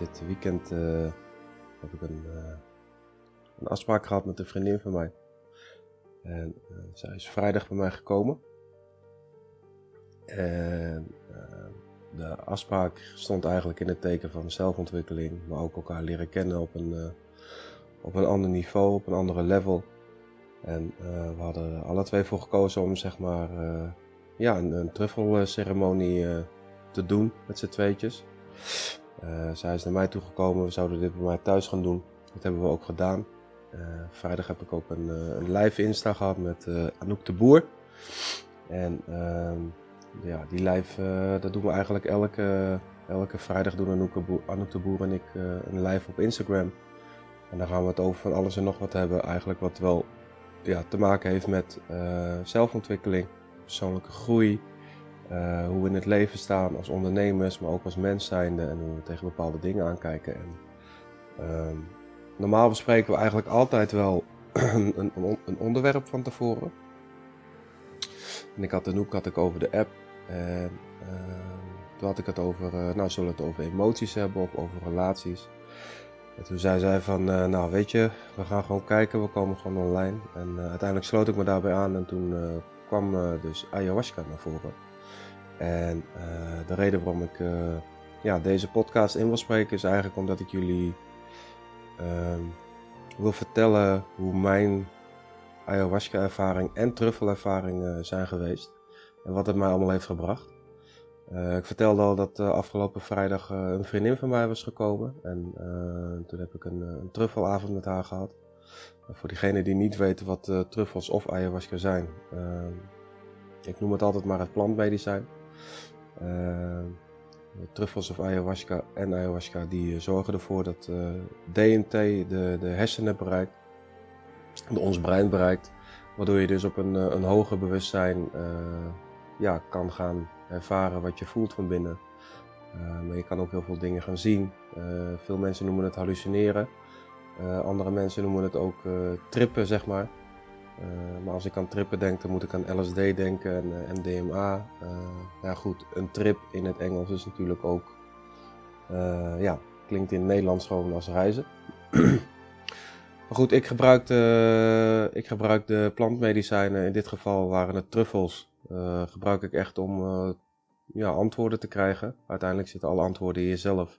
Dit weekend uh, heb ik een, uh, een, afspraak gehad met een vriendin van mij. En uh, zij is vrijdag bij mij gekomen. En de afspraak stond eigenlijk in het teken van zelfontwikkeling, maar ook elkaar leren kennen op een, op een ander niveau, op een andere level. En we hadden alle twee voor gekozen om zeg maar ja, een, een truffelceremonie te doen met z'n tweetjes. Uh, zij is naar mij toegekomen, we zouden dit bij mij thuis gaan doen. Dat hebben we ook gedaan. Uh, vrijdag heb ik ook een, uh, een live Insta gehad met Anouk de Boer. En ehm, ja, die live, dat doen we eigenlijk elke, elke vrijdag doen Anouk, Anouk de Boer en ik een live op Instagram. En dan gaan we het over van alles en nog wat hebben. Eigenlijk wat wel ja, te maken heeft met zelfontwikkeling, persoonlijke groei, uh, hoe we in het leven staan als ondernemers, maar ook als mens zijnde en hoe we tegen bepaalde dingen aankijken. En, uh, normaal bespreken we eigenlijk altijd wel een, een, onderwerp van tevoren. En ik had de Noek had ik over de app. En uh, toen had ik het over, uh, nou zullen we het over emoties hebben of over relaties. En toen zei zij van, uh, nou weet je, we gaan gewoon kijken, we komen gewoon online. En uiteindelijk sloot ik me daarbij aan en toen kwam dus ayahuasca naar voren. En uh, de reden waarom ik uh, ja, deze podcast in wil spreken is eigenlijk omdat ik jullie uh, wil vertellen hoe mijn ayahuasca-ervaring en truffelervaring zijn geweest. En wat het mij allemaal heeft gebracht. Uh, ik vertelde al dat afgelopen vrijdag een vriendin van mij was gekomen. En toen heb ik een, een truffelavond met haar gehad. voor diegenen die niet weten wat truffels of ayahuasca zijn. Ehm, ik noem het altijd maar het plantmedicijn. Uh, truffels of ayahuasca en ayahuasca die eh, zorgen ervoor dat eh, DMT de, de hersenen bereikt, de ons brein bereikt, waardoor je dus op een, een hoger bewustzijn ja, kan gaan ervaren wat je voelt van binnen. maar je kan ook heel veel dingen gaan zien. veel mensen noemen het hallucineren. andere mensen noemen het ook trippen, zeg maar. Uh, maar als ik aan trippen denk, dan moet ik aan LSD denken en uh, MDMA. Uh, ja goed, een trip in het Engels is natuurlijk ook, ja, klinkt in het Nederlands gewoon als reizen. maar goed, ik gebruikte, ik gebruikte plantmedicijnen, in dit geval waren het truffels. gebruik ik echt om ja, antwoorden te krijgen. Uiteindelijk zitten alle antwoorden in jezelf.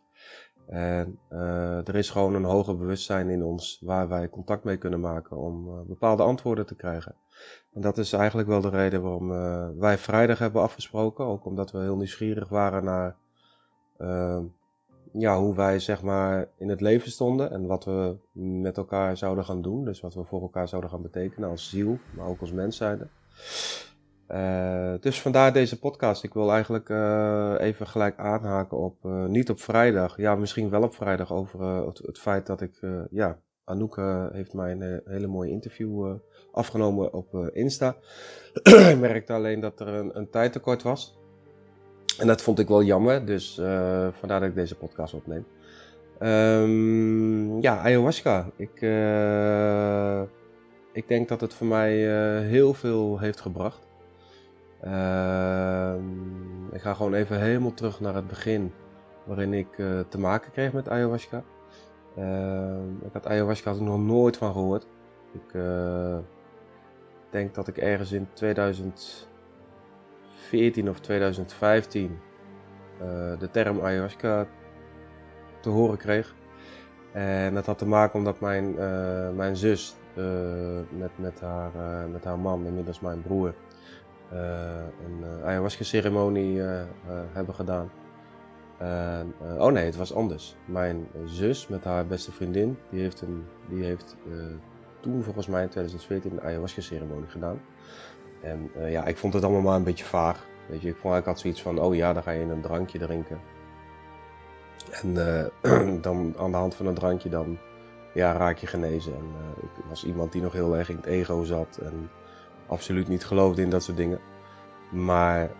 En uh, er is gewoon een hoger bewustzijn in ons waar wij contact mee kunnen maken om uh, bepaalde antwoorden te krijgen. En dat is eigenlijk wel de reden waarom uh, wij vrijdag hebben afgesproken. Ook omdat we heel nieuwsgierig waren naar ja, hoe wij zeg maar in het leven stonden en wat we met elkaar zouden gaan doen. Dus wat we voor elkaar zouden gaan betekenen als ziel, maar ook als mens zijnde. Uh, dus vandaar deze podcast. Ik wil eigenlijk uh, even gelijk aanhaken op, uh, niet op vrijdag, ja misschien wel op vrijdag, over het, het, feit dat ik, ja, Anouk heeft mij een hele mooie interview afgenomen op Insta. ik merkte alleen dat er een, een tijdtekort was. En dat vond ik wel jammer, dus vandaar dat ik deze podcast opneem. Um, ja, ayahuasca. Ik, ik denk dat het voor mij heel veel heeft gebracht. Uh, ik ga gewoon even helemaal terug naar het begin waarin ik uh, te maken kreeg met ayahuasca. Uh, ik had ayahuasca nog nooit van gehoord. Ik uh, denk dat ik ergens in 2014 of 2015 eh, de term ayahuasca te horen kreeg. En dat had te maken omdat mijn, mijn zus met, met, haar, met haar man, inmiddels mijn broer, eh, een eh, ayahuasca-ceremonie eh, hebben gedaan. oh nee, het was anders. Mijn zus met haar beste vriendin, die heeft, een, die heeft toen volgens mij in 2014 een ayahuasca-ceremonie gedaan. En eh, ja, ik vond het allemaal maar een beetje vaag. Weet je, ik, vond, ik had zoiets van, oh ja, dan ga je een drankje drinken. En dan aan de hand van een drankje dan ja, raak je genezen. En ik was iemand die nog heel erg in het ego zat en absoluut niet geloofde in dat soort dingen. Maar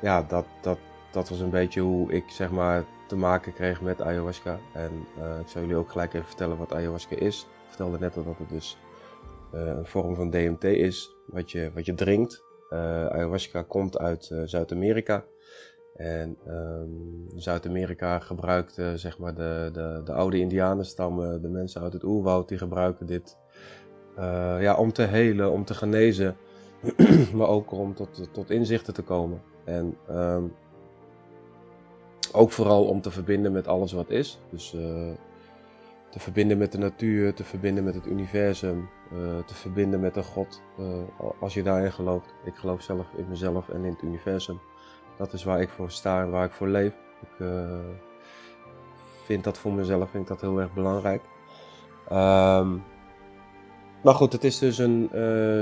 ja, dat, dat, dat was een beetje hoe ik zeg maar te maken kreeg met ayahuasca. En uh, ik zal jullie ook gelijk even vertellen wat ayahuasca is. Ik vertelde net al dat het dus uh, een vorm van DMT is, wat je, wat je drinkt. Ayahuasca komt uit Zuid-Amerika. En um, Zuid-Amerika gebruikt, zeg maar, de, de, de oude indianenstammen, de mensen uit het oerwoud, die gebruiken dit ja, om te helen, om te genezen, maar ook om tot, tot inzichten te komen. En um, ook vooral om te verbinden met alles wat is. Dus uh, te verbinden met de natuur, te verbinden met het universum, uh, te verbinden met een God. Als je daarin gelooft. Ik geloof zelf in mezelf en in het universum. Dat is waar ik voor sta en waar ik voor leef. Ik vind dat voor mezelf vind ik dat heel erg belangrijk. Um, maar goed, het is dus een,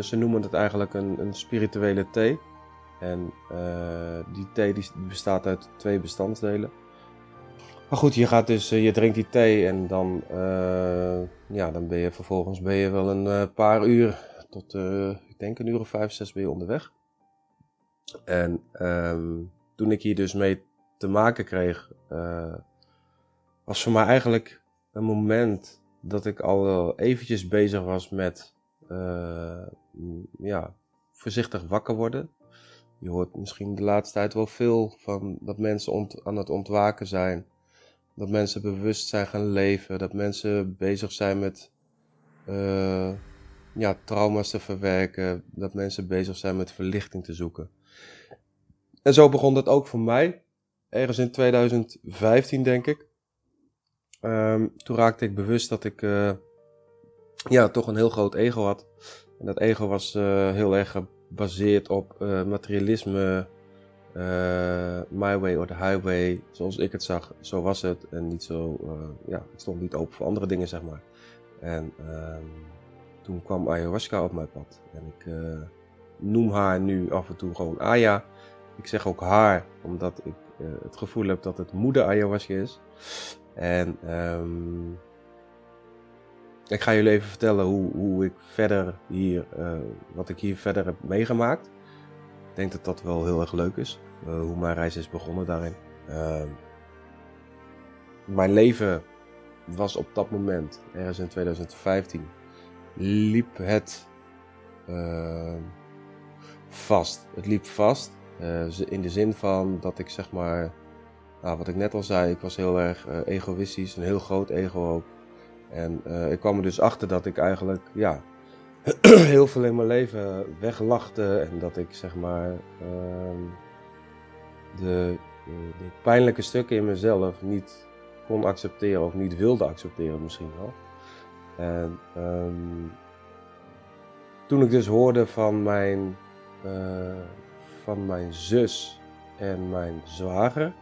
ze noemen het eigenlijk een, een spirituele thee. En uh, die thee die bestaat uit twee bestanddelen. Maar goed, je, gaat dus, uh, je drinkt die thee en dan, ja, dan ben je vervolgens ben je wel een paar uur, tot ik denk een uur of vijf, zes ben je onderweg. En um, toen ik hier dus mee te maken kreeg, was voor mij eigenlijk een moment dat ik al eventjes bezig was met, ja, voorzichtig wakker worden. Je hoort misschien de laatste tijd wel veel van dat mensen aan het ontwaken zijn. Dat mensen bewust zijn gaan leven. Dat mensen bezig zijn met uh, ja, trauma's te verwerken. Dat mensen bezig zijn met verlichting te zoeken. En zo begon dat ook voor mij. Ergens in 2015, denk ik. Um, toen raakte ik bewust dat ik uh, ja, toch een heel groot ego had. En dat ego was uh, heel erg gebaseerd op uh, materialisme, my way or the highway, zoals ik het zag, zo was het. En niet zo, ja, ik stond niet open voor andere dingen, zeg maar. En ehm, toen kwam ayahuasca op mijn pad. En ik noem haar nu af en toe gewoon Aya. Ik zeg ook haar, omdat ik het gevoel heb dat het moeder ayahuasca is. En um, ik ga jullie even vertellen hoe, hoe ik verder hier, uh, wat ik hier verder heb meegemaakt. Ik denk dat dat wel heel erg leuk is, uh, hoe mijn reis is begonnen daarin. Uh, mijn leven was op dat moment, ergens in 2015, liep het vast. Het liep vast in de zin van dat ik zeg maar, nou, wat ik net al zei, ik was heel erg egoïstisch, een heel groot ego ook. En uh, ik kwam er dus achter dat ik eigenlijk ja, heel veel in mijn leven weglachte. En dat ik zeg maar uh, de, pijnlijke stukken in mezelf niet kon accepteren of niet wilde accepteren misschien wel. En um, toen ik dus hoorde van mijn, uh, van mijn zus en mijn zwager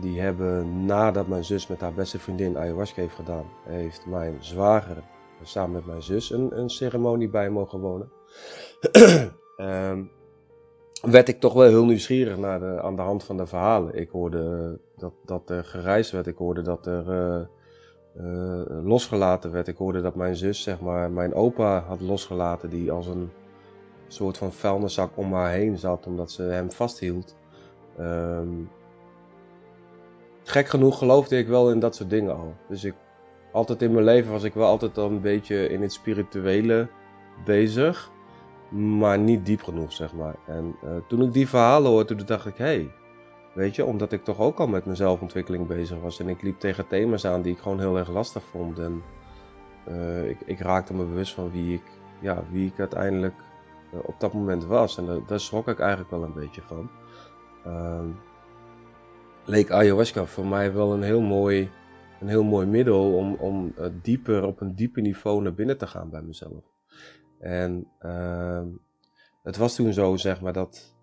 die hebben nadat mijn zus met haar beste vriendin ayahuasca heeft gedaan, heeft mijn zwager samen met mijn zus een, een ceremonie bij mogen wonen. um, werd ik toch wel heel nieuwsgierig naar de, aan de hand van de verhalen. Ik hoorde dat, dat er gereisd werd, ik hoorde dat er uh, uh, losgelaten werd. Ik hoorde dat mijn zus, zeg maar, mijn opa had losgelaten, die als een soort van vuilniszak om haar heen zat, omdat ze hem vasthield. Um, gek genoeg geloofde ik wel in dat soort dingen al. Dus ik, altijd in mijn leven was ik wel altijd al een beetje in het spirituele bezig. Maar niet diep genoeg, zeg maar. En uh, toen ik die verhalen hoorde, toen dacht ik, hé, hey, weet je, omdat ik toch ook al met mijn zelfontwikkeling bezig was. En ik liep tegen thema's aan die ik gewoon heel erg lastig vond. En uh, ik, ik, raakte me bewust van wie ik, ja, wie ik uiteindelijk uh, op dat moment was. En daar, daar schrok ik eigenlijk wel een beetje van. Ehm, leek ayahuasca voor mij wel een heel mooi, een heel mooi middel om, om uh, dieper, op een dieper niveau naar binnen te gaan bij mezelf. En uh, het was toen zo, zeg maar, dat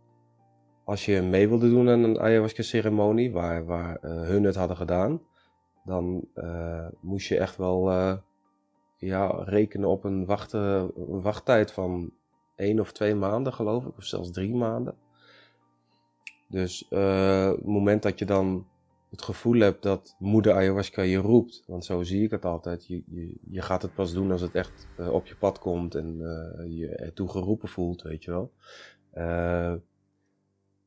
als je mee wilde doen aan een ayahuasca-ceremonie, waar, waar uh, hun het hadden gedaan, dan uh, moest je echt wel ja, rekenen op een, wachten, een wachttijd van één of twee maanden, geloof ik, of zelfs drie maanden. Dus uh, het moment dat je dan het gevoel hebt dat moeder ayahuasca je roept, want zo zie ik het altijd, je, je, je gaat het pas doen als het echt uh, op je pad komt en uh, je ertoe geroepen voelt, weet je wel. het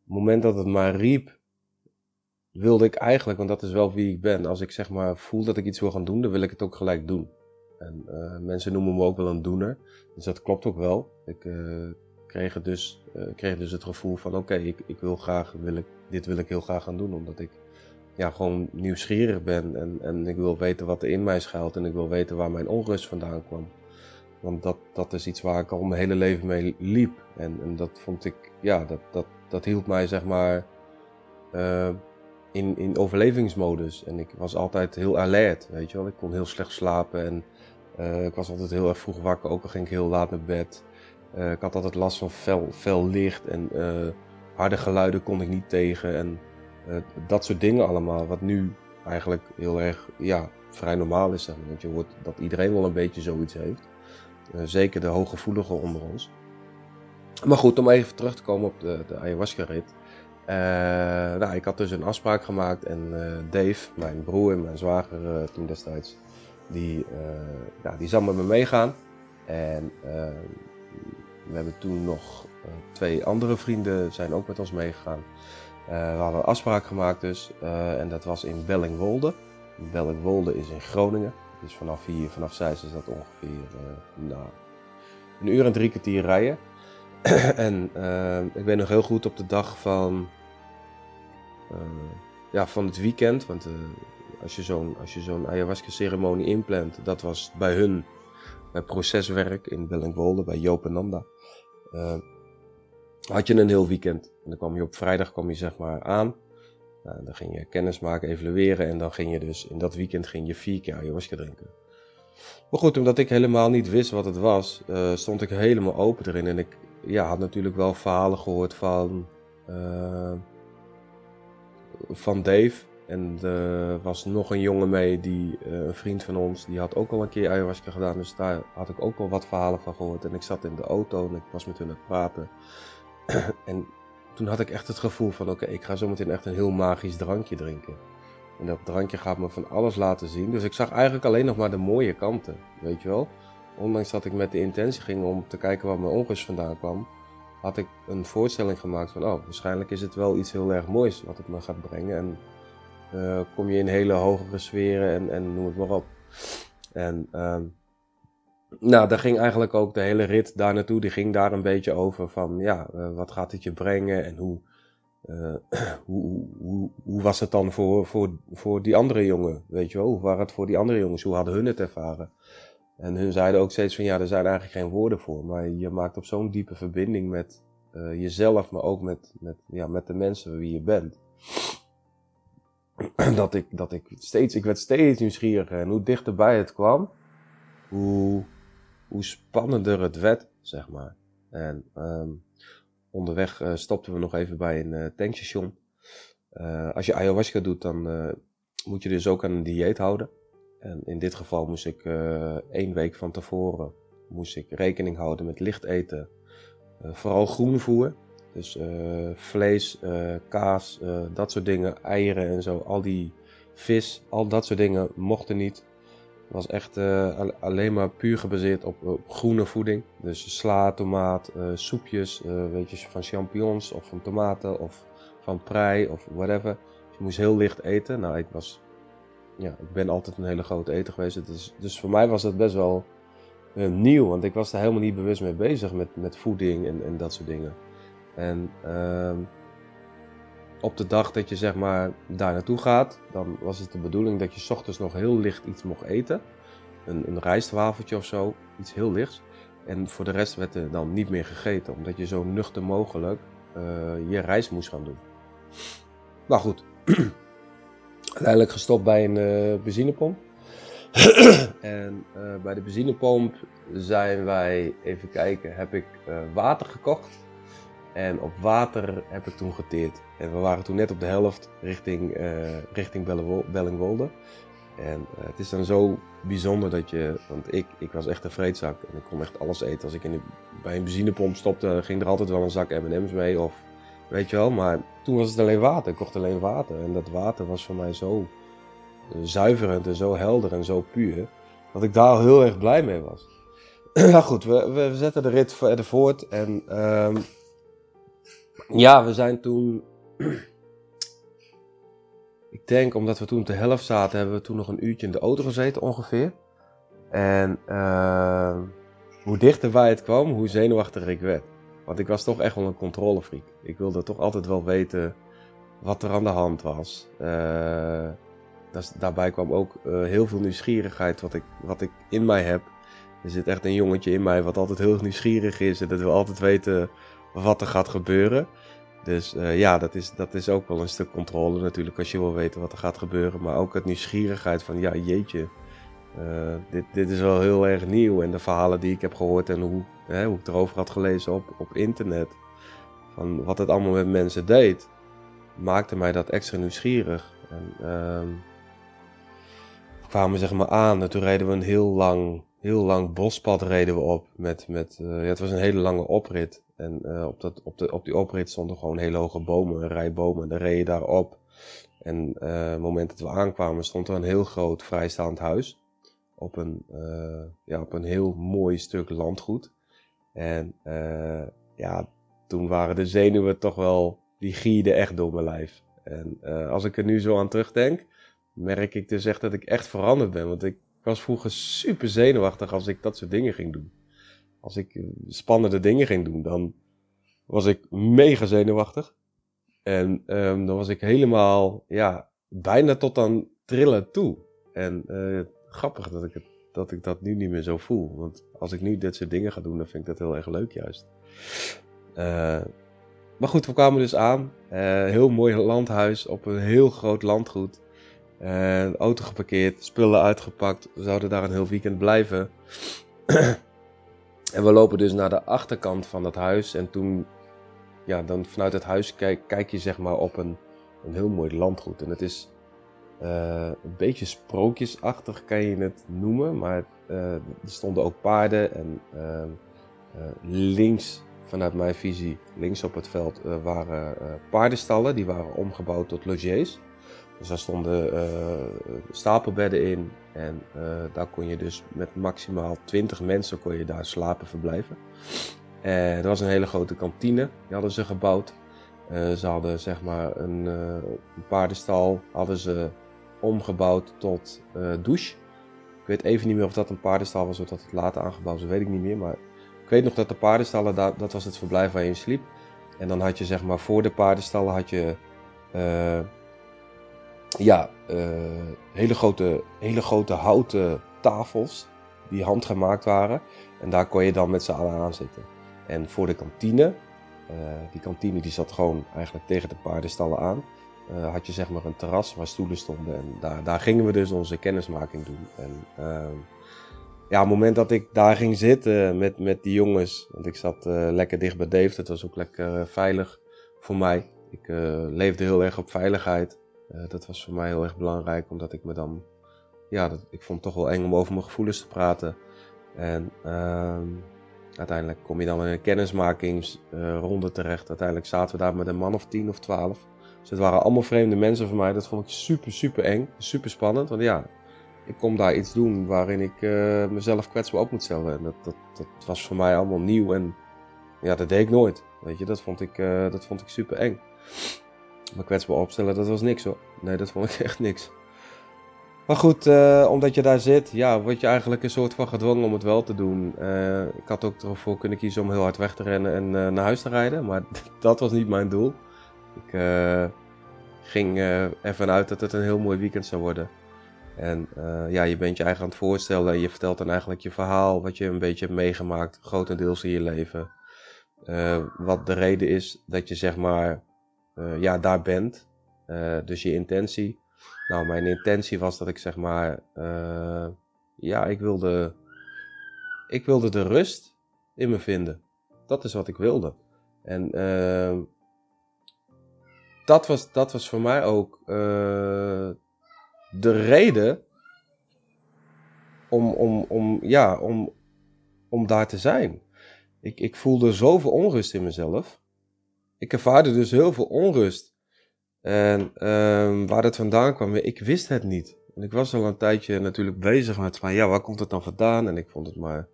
moment dat het maar riep, wilde ik eigenlijk, want dat is wel wie ik ben, als ik zeg maar voel dat ik iets wil gaan doen, dan wil ik het ook gelijk doen. En uh, mensen noemen me ook wel een doener. Dus dat klopt ook wel. Ik kreeg, dus, uh, kreeg dus het gevoel van oké, ik, ik wil graag, wil ik, dit wil ik heel graag gaan doen. Omdat ik ja, gewoon nieuwsgierig ben en, en ik wil weten wat er in mij schuilt. En ik wil weten waar mijn onrust vandaan kwam. Want dat, dat is iets waar ik al mijn hele leven mee liep. En, en dat vond ik, ja, dat, dat, dat hield mij zeg maar in, in overlevingsmodus. En ik was altijd heel alert, weet je wel. Ik kon heel slecht slapen en uh, ik was altijd heel erg vroeg wakker, ook al ging ik heel laat naar bed. Uh, ik had altijd last van fel, fel licht en uh, harde geluiden kon ik niet tegen. En dat soort dingen allemaal, wat nu eigenlijk heel erg ja, vrij normaal is. Want je hoort dat iedereen wel een beetje zoiets heeft. zeker de hooggevoeligen onder ons. Maar goed, om even terug te komen op de, de ayahuasca-rit. nou, ik had dus een afspraak gemaakt en Dave, mijn broer en mijn zwager toen destijds, die, ja, die zal met me meegaan. En we hebben toen nog uh, twee andere vrienden zijn ook met ons meegegaan. we hadden een afspraak gemaakt dus. en dat was in Bellingwolde. Bellingwolde is in Groningen. Dus vanaf hier, vanaf Zeist is dat ongeveer nou, een uur en drie kwartier rijden. en ik weet nog heel goed op de dag van, ja, van het weekend. Want als je zo'n zo'n ayahuasca ceremonie inplant, dat was bij hun proceswerk in Bellingwolde, bij Joop en Nanda. Uh, had je een heel weekend. En dan kwam je op vrijdag kwam je zeg maar aan. Nou, dan ging je kennis maken, evalueren en dan ging je dus in dat weekend ging je vier keer ayahuasca drinken. Maar goed, omdat ik helemaal niet wist wat het was, uh, stond ik helemaal open erin. En ik ja, had natuurlijk wel verhalen gehoord van, van Dave. En er was nog een jongen mee, die, uh, een vriend van ons, die had ook al een keer ayahuasca gedaan. Dus daar had ik ook al wat verhalen van gehoord. En ik zat in de auto en ik was met hun aan het praten. en toen had ik echt het gevoel van, oké, ik ga zometeen echt een heel magisch drankje drinken. En dat drankje gaat me van alles laten zien. Dus ik zag eigenlijk alleen nog maar de mooie kanten, weet je wel. Ondanks dat ik met de intentie ging om te kijken waar mijn onrust vandaan kwam, had ik een voorstelling gemaakt van, oh, waarschijnlijk is het wel iets heel erg moois wat het me gaat brengen. En uh, kom je in hele hogere sferen en, en noem het maar op. En uh, nou, daar ging eigenlijk ook de hele rit daar naartoe. Die ging daar een beetje over van, ja, uh, wat gaat het je brengen en hoe, uh, hoe, hoe, hoe, was het dan voor, voor, voor die andere jongen, weet je wel? Hoe was het voor die andere jongens? Hoe hadden hun het ervaren? En hun zeiden ook steeds van, ja, er zijn eigenlijk geen woorden voor. Maar je maakt op zo'n diepe verbinding met jezelf, maar ook met, met, ja, met de mensen wie je bent. dat ik, dat ik steeds, ik werd steeds nieuwsgieriger. En hoe dichterbij het kwam, hoe, hoe spannender het werd, zeg maar. En um, onderweg uh, stopten we nog even bij een uh, tankstation. Uh, als je ayahuasca doet, dan moet je dus ook aan een dieet houden. En in dit geval moest ik één week van tevoren moest ik rekening houden met licht eten. vooral groen voer. Dus uh, vlees, uh, kaas, uh, dat soort dingen, eieren en zo, al die vis, al dat soort dingen mochten niet. Het was echt alleen maar puur gebaseerd op, groene voeding. Dus sla, tomaat, soepjes, weet van champignons of van tomaten of van prei of whatever. Dus je moest heel licht eten. Nou, ik was, ja, ik ben altijd een hele grote eter geweest. Dus, dus voor mij was het best wel nieuw, want ik was er helemaal niet bewust mee bezig met, met voeding en, en dat soort dingen. En uh, op de dag dat je zeg maar daar naartoe gaat, dan was het de bedoeling dat je ochtends nog heel licht iets mocht eten. Een, een rijstwafeltje of zo, iets heel lichts. En voor de rest werd er dan niet meer gegeten, omdat je zo nuchter mogelijk uh, je reis moest gaan doen. Nou goed, uiteindelijk gestopt bij een uh, benzinepomp. en uh, bij de benzinepomp zijn wij, even kijken, heb ik water gekocht. En op water heb ik toen geteerd. En we waren toen net op de helft richting, uh, richting Bellingwolde. En het is dan zo bijzonder dat je, want ik, ik was echt een vreedzak en ik kon echt alles eten. Als ik in bij een benzinepomp stopte, ging er altijd wel een zak M&M's mee of weet je wel. Maar toen was het alleen water, ik kocht alleen water. En dat water was voor mij zo zuiverend en zo helder en zo puur, dat ik daar heel erg blij mee was. nou goed, we, we zetten de rit verder voort en um, ja, we zijn toen ik denk omdat we toen de helft zaten, hebben we toen nog een uurtje in de auto gezeten ongeveer. En uh, hoe dichter bij het kwam, hoe zenuwachtiger ik werd. Want ik was toch echt wel een controlefreak. Ik wilde toch altijd wel weten wat er aan de hand was. Uh, daarbij kwam ook uh, heel veel nieuwsgierigheid wat ik, wat ik in mij heb. Er zit echt een jongetje in mij wat altijd heel nieuwsgierig is en dat wil altijd weten wat er gaat gebeuren. Dus uh, ja, dat is, dat is ook wel een stuk controle natuurlijk als je wil weten wat er gaat gebeuren. Maar ook het nieuwsgierigheid van ja, jeetje, uh, dit, dit is wel heel erg nieuw. En de verhalen die ik heb gehoord en hoe, hè, hoe ik erover had gelezen op, op internet. Van wat het allemaal met mensen deed, maakte mij dat extra nieuwsgierig. En uh, we kwamen zeg maar aan en toen reden we een heel lang, heel lang bospad reden we op. Met, met, uh, ja, het was een hele lange oprit. En uh, op, dat, op, de, op die oprit stonden gewoon hele hoge bomen, een rij bomen. En dan reed je daarop. En uh, het moment dat we aankwamen stond er een heel groot vrijstaand huis. Op een, uh, ja, op een heel mooi stuk landgoed. En ja, toen waren de zenuwen toch wel, die gierden echt door mijn lijf. En als ik er nu zo aan terugdenk, merk ik dus echt dat ik echt veranderd ben. Want ik was vroeger super zenuwachtig als ik dat soort dingen ging doen als ik eh, spannende dingen ging doen, dan was ik mega zenuwachtig. En um, dan was ik helemaal, ja, bijna tot aan trillen toe. En uh, grappig dat ik, het, dat ik dat nu niet meer zo voel. Want als ik nu dit soort dingen ga doen, dan vind ik dat heel erg leuk juist. Uh, maar goed, we kwamen dus aan. Heel mooi landhuis op een heel groot landgoed. Auto geparkeerd, spullen uitgepakt. We zouden daar een heel weekend blijven. En we lopen dus naar de achterkant van dat huis. En toen, ja, dan vanuit het huis kijk, kijk je zeg maar op een, een heel mooi landgoed. En het is uh, een beetje sprookjesachtig, kan je het noemen. Maar uh, er stonden ook paarden. En uh, links, vanuit mijn visie, links op het veld, waren paardenstallen. Die waren omgebouwd tot logiers. Dus daar stonden uh, stapelbedden in. En uh, daar kon je dus met maximaal 20 mensen kon je daar slapen, verblijven. En er was een hele grote kantine, die hadden ze gebouwd. Uh, ze hadden zeg maar een, paardenstal, hadden ze omgebouwd tot douche. Ik weet even niet meer of dat een paardenstal was of dat het later aangebouwd was, dat weet ik niet meer. Maar ik weet nog dat de paardenstallen, dat, dat was het verblijf waar je in sliep. En dan had je zeg maar voor de paardenstallen had je ja, uh, hele, grote, hele grote houten tafels die handgemaakt waren. En daar kon je dan met z'n allen aan zitten. En voor de kantine, uh, die kantine die zat gewoon eigenlijk tegen de paardenstallen aan. Uh, had je zeg maar een terras waar stoelen stonden. En daar, daar gingen we dus onze kennismaking doen. En ehm, ja, het moment dat ik daar ging zitten met, met die jongens. Want ik zat lekker dicht bij Dave. Het was ook lekker veilig voor mij. Ik leefde heel erg op veiligheid. Uh, dat was voor mij heel erg belangrijk, omdat ik me dan, ja, dat, ik vond het toch wel eng om over mijn gevoelens te praten. En uh, uiteindelijk kom je dan in een kennismakingsronde terecht. Uiteindelijk zaten we daar met een man of tien of twaalf. Dus het waren allemaal vreemde mensen voor mij. Dat vond ik super, super eng. Super spannend. Want ja, ik kom daar iets doen waarin ik uh, mezelf kwetsbaar op moet stellen. En dat, dat, dat was voor mij allemaal nieuw. En ja, dat deed ik nooit. Weet je, dat vond ik, uh, dat vond ik super eng me kwetsbaar opstellen, dat was niks hoor. Nee, dat vond ik echt niks. Maar goed, uh, omdat je daar zit, ja, word je eigenlijk een soort van gedwongen om het wel te doen. Uh, ik had ook ervoor kunnen kiezen om heel hard weg te rennen en uh, naar huis te rijden, maar dat was niet mijn doel. Ik ging ervan uit dat het een heel mooi weekend zou worden. En ja, je bent je eigen aan het voorstellen en je vertelt dan eigenlijk je verhaal, wat je een beetje hebt meegemaakt, grotendeels in je leven. wat de reden is dat je zeg maar uh, ja, daar bent. Uh, dus je intentie. Nou, mijn intentie was dat ik zeg maar, uh, ja, ik wilde, ik wilde de rust in me vinden. Dat is wat ik wilde. En dat, was, dat was voor mij ook de reden om, om, om, ja, om, om daar te zijn. Ik, ik voelde zoveel onrust in mezelf. Ik ervaarde dus heel veel onrust. En um, waar het vandaan kwam, ik wist het niet. En ik was al een tijdje natuurlijk bezig met van, ja, waar komt het dan vandaan? En ik vond het maar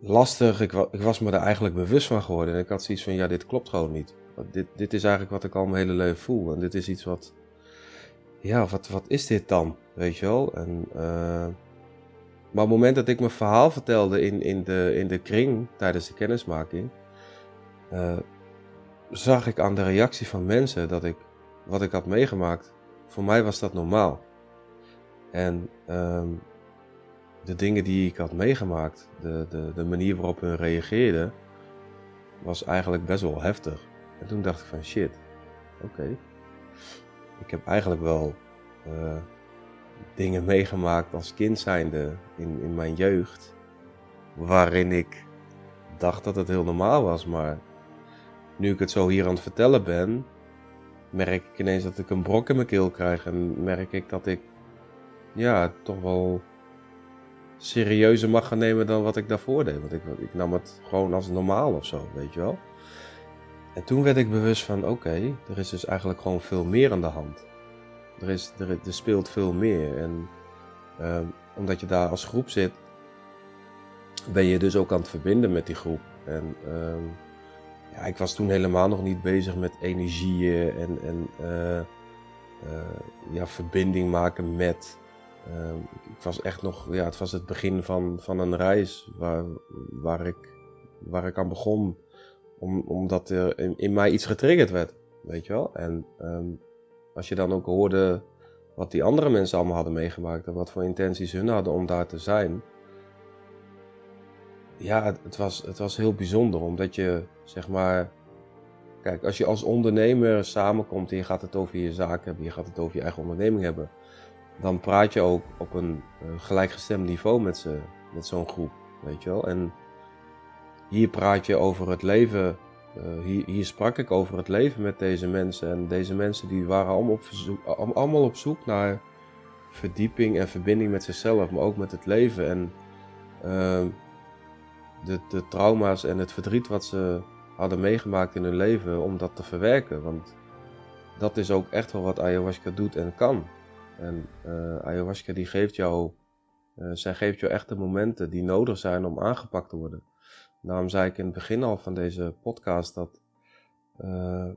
lastig. Ik, ik was me daar eigenlijk bewust van geworden. En ik had zoiets van, ja, dit klopt gewoon niet. Dit, dit is eigenlijk wat ik al mijn hele leven voel. En dit is iets wat, ja, wat, wat is dit dan? Weet je wel? En, uh, maar op het moment dat ik mijn verhaal vertelde in, in, de, in de kring tijdens de kennismaking, uh, zag ik aan de reactie van mensen dat ik wat ik had meegemaakt, voor mij was dat normaal. En um, de dingen die ik had meegemaakt, de, de, de manier waarop hun reageerden, was eigenlijk best wel heftig. En toen dacht ik van shit, oké. Ik heb eigenlijk wel uh, dingen meegemaakt als kind zijnde in, in mijn jeugd. Waarin ik dacht dat het heel normaal was. Maar nu ik het zo hier aan het vertellen ben, merk ik ineens dat ik een brok in mijn keel krijg. En merk ik dat ik ja, toch wel serieuzer mag gaan nemen dan wat ik daarvoor deed. Want ik, ik nam het gewoon als normaal of zo, weet je wel. En toen werd ik bewust van, oké, er is dus eigenlijk gewoon veel meer aan de hand. Er, is, er, speelt veel meer. En um, omdat je daar als groep zit, ben je dus ook aan het verbinden met die groep. En um, ja, ik was toen helemaal nog niet bezig met energieën en, en uh, uh, ja, verbinding maken met. Uh, ik was echt nog, ja, het was het begin van, van een reis waar, waar, ik, waar ik aan begon om, omdat er in, mij iets getriggerd werd, weet je wel. En um, als je dan ook hoorde wat die andere mensen allemaal hadden meegemaakt en wat voor intenties hun hadden om daar te zijn. Ja, het, was, het was heel bijzonder, omdat je, zeg maar, kijk, als je als ondernemer samenkomt en je gaat het over je zaak hebben, je gaat het over je eigen onderneming hebben, dan praat je ook op een uh, gelijkgestemd niveau met, met zo'n groep, weet je wel. En hier praat je over het leven. Uh, hier, hier, sprak ik over het leven met deze mensen. En deze mensen die waren allemaal op, allemaal op zoek naar verdieping en verbinding met zichzelf, maar ook met het leven. En uh, de, de trauma's en het verdriet wat ze hadden meegemaakt in hun leven, om dat te verwerken. Want dat is ook echt wel wat ayahuasca doet en kan. En uh, ayahuasca die geeft jou, uh, zij geeft jou echt de momenten die nodig zijn om aangepakt te worden. Daarom zei ik in het begin al van deze podcast dat uh,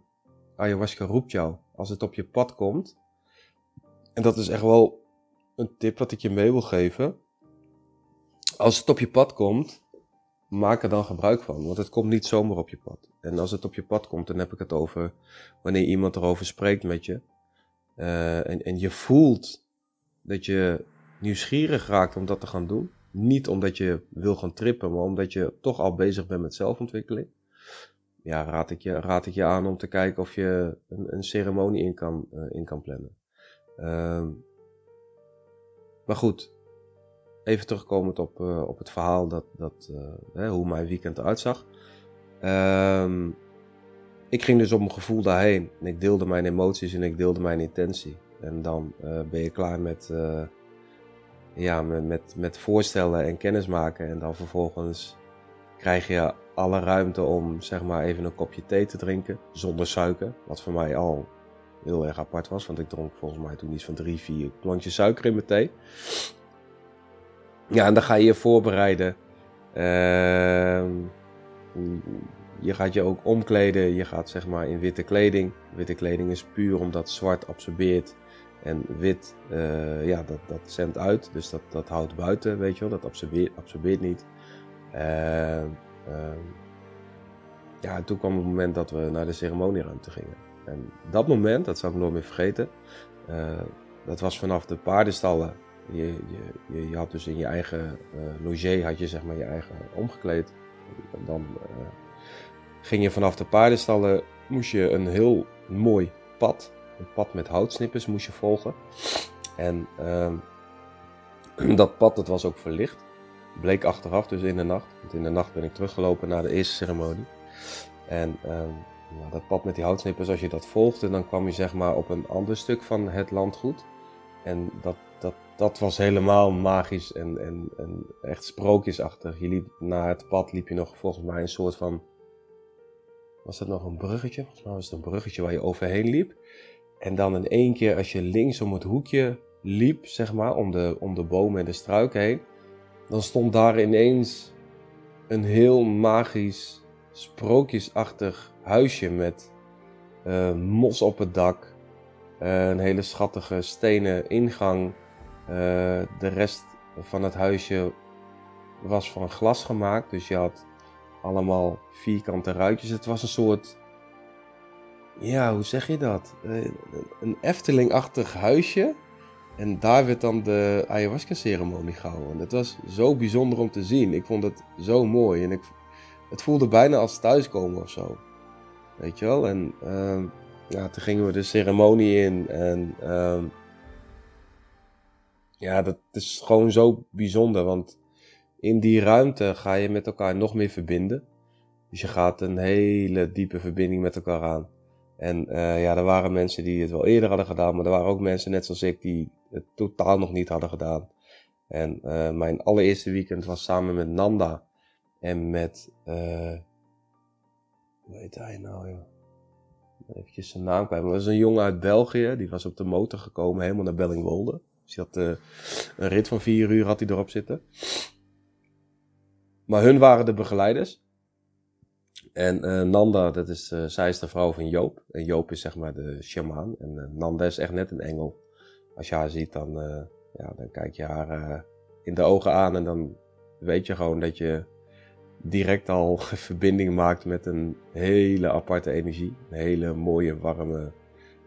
ayahuasca roept jou als het op je pad komt. En dat is echt wel een tip wat ik je mee wil geven. Als het op je pad komt, maak er dan gebruik van. Want het komt niet zomaar op je pad. En als het op je pad komt, dan heb ik het over wanneer iemand erover spreekt met je. Uh, en, en je voelt dat je nieuwsgierig raakt om dat te gaan doen. Niet omdat je wil gaan trippen, maar omdat je toch al bezig bent met zelfontwikkeling. Ja, raad ik je, raad ik je aan om te kijken of je een, een ceremonie in kan, uh, in kan plannen. Uh, maar goed, even terugkomend op, uh, op het verhaal dat, dat, uh, hè, hoe mijn weekend eruit zag. Ehm, ik ging dus op mijn gevoel daarheen en ik deelde mijn emoties en ik deelde mijn intentie. En dan ben je klaar met ja, met, met, met voorstellen en kennismaken. En dan vervolgens krijg je alle ruimte om zeg maar even een kopje thee te drinken zonder suiker. Wat voor mij al heel erg apart was, want ik dronk volgens mij toen iets van drie, vier klontjes suiker in mijn thee. Ja, en dan ga je je voorbereiden. Uh, je gaat je ook omkleden. Je gaat zeg maar in witte kleding. Witte kleding is puur omdat zwart absorbeert en wit, uh, ja, dat, dat zendt uit, dus dat, dat houdt buiten, weet je wel, dat absorbeert, absorbeert niet. Uh, ja, en toen kwam het moment dat we naar de ceremonieruimte gingen. En dat moment, dat zal ik nooit meer vergeten, eh, dat was vanaf de paardenstallen. Je, je, je, had dus in je eigen logier, had je zeg maar je eigen omgekleed. En dan ging je vanaf de paardenstallen, moest je een heel mooi pad een pad met houtsnippers moest je volgen. En uh, dat pad dat was ook verlicht. Bleek achteraf dus in de nacht. Want in de nacht ben ik teruggelopen naar de eerste ceremonie. En uh, nou, dat pad met die houtsnippers, als je dat volgde, dan kwam je zeg maar op een ander stuk van het landgoed. En dat, dat dat was helemaal magisch en, en, en echt sprookjesachtig. Je liep naar het pad, liep je nog volgens mij een soort van. Was dat nog een bruggetje? Volgens mij was het een bruggetje waar je overheen liep. En dan in één keer, als je links om het hoekje liep, zeg maar, om de, om de bomen en de struiken heen, dan stond daar ineens een heel magisch, sprookjesachtig huisje met uh, mos op het dak, uh, een hele schattige stenen ingang. Uh, de rest van het huisje was van glas gemaakt, dus je had allemaal vierkante ruitjes. Het was een soort, ja, hoe zeg je dat? een Efteling-achtig huisje. En daar werd dan de ayahuasca-ceremonie gehouden. Het was zo bijzonder om te zien. Ik vond het zo mooi. En ik, het voelde bijna als thuiskomen of zo. Weet je wel? En uh, ja, toen gingen we de ceremonie in. En uh, ja, dat is gewoon zo bijzonder. Want in die ruimte ga je met elkaar nog meer verbinden. Dus je gaat een hele diepe verbinding met elkaar aan. En uh, ja, er waren mensen die het wel eerder hadden gedaan, maar er waren ook mensen net zoals ik die het totaal nog niet hadden gedaan. En uh, mijn allereerste weekend was samen met Nanda en met uh, hoe heet hij nou? Even zijn naam kwijt. Maar dat was een jongen uit België. Die was op de motor gekomen, helemaal naar Bellingwolde. Dus had uh, een rit van vier uur had hij erop zitten. Maar hun waren de begeleiders. En uh, Nanda, dat is, uh, zij is de vrouw van Joop. En Joop is zeg maar de shamaan. En Nanda is echt net een engel. Als je haar ziet, dan, ja, dan kijk je haar in de ogen aan. En dan weet je gewoon dat je direct al verbinding maakt met een hele aparte energie. Een hele mooie, warme,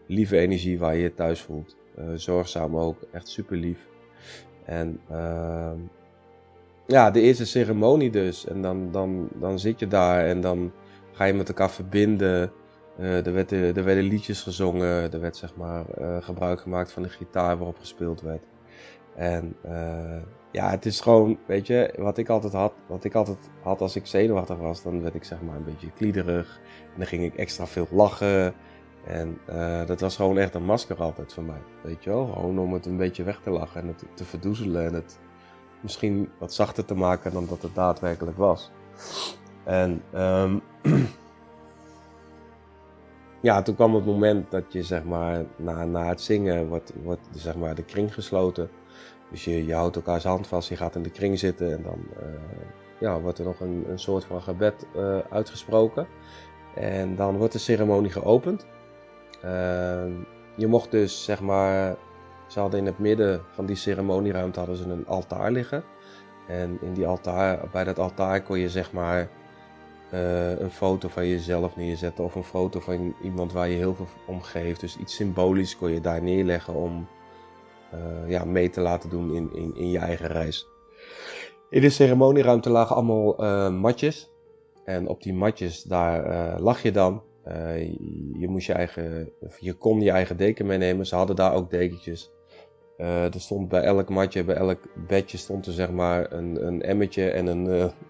lieve energie waar je je thuis voelt. Uh, zorgzaam ook, echt super lief. En uh, ja, de eerste ceremonie dus. En dan, dan, dan zit je daar en dan ga je met elkaar verbinden. Uh, er, werd, er werden liedjes gezongen, er werd zeg maar uh, gebruik gemaakt van de gitaar waarop gespeeld werd. En ja, het is gewoon, weet je, wat ik altijd had, wat ik altijd had als ik zenuwachtig was, dan werd ik zeg maar een beetje kliederig. En dan ging ik extra veel lachen. En uh, dat was gewoon echt een masker altijd voor mij, weet je wel. Gewoon om het een beetje weg te lachen en het te verdoezelen en het misschien wat zachter te maken dan dat het daadwerkelijk was. En um, ja, toen kwam het moment dat je zeg maar na, na het zingen wordt, wordt zeg maar de kring gesloten. Dus je, je houdt elkaars hand vast, je gaat in de kring zitten en dan uh, ja, wordt er nog een, een soort van gebed uh, uitgesproken. En dan wordt de ceremonie geopend. Uh, je mocht dus, zeg maar, ze hadden in het midden van die ceremonieruimte hadden ze een altaar liggen. En in die altaar, bij dat altaar kon je zeg maar een foto van jezelf neerzetten of een foto van iemand waar je heel veel om geeft. Dus iets symbolisch kon je daar neerleggen om uh, ja, mee te laten doen in, in, in je eigen reis. In de ceremonieruimte lagen allemaal uh, matjes. En op die matjes, daar lag je dan. Je, moest je, eigen, je kon je eigen deken meenemen. Ze hadden daar ook dekentjes. er stond bij elk matje, bij elk bedje stond er zeg maar een, een emmetje en een,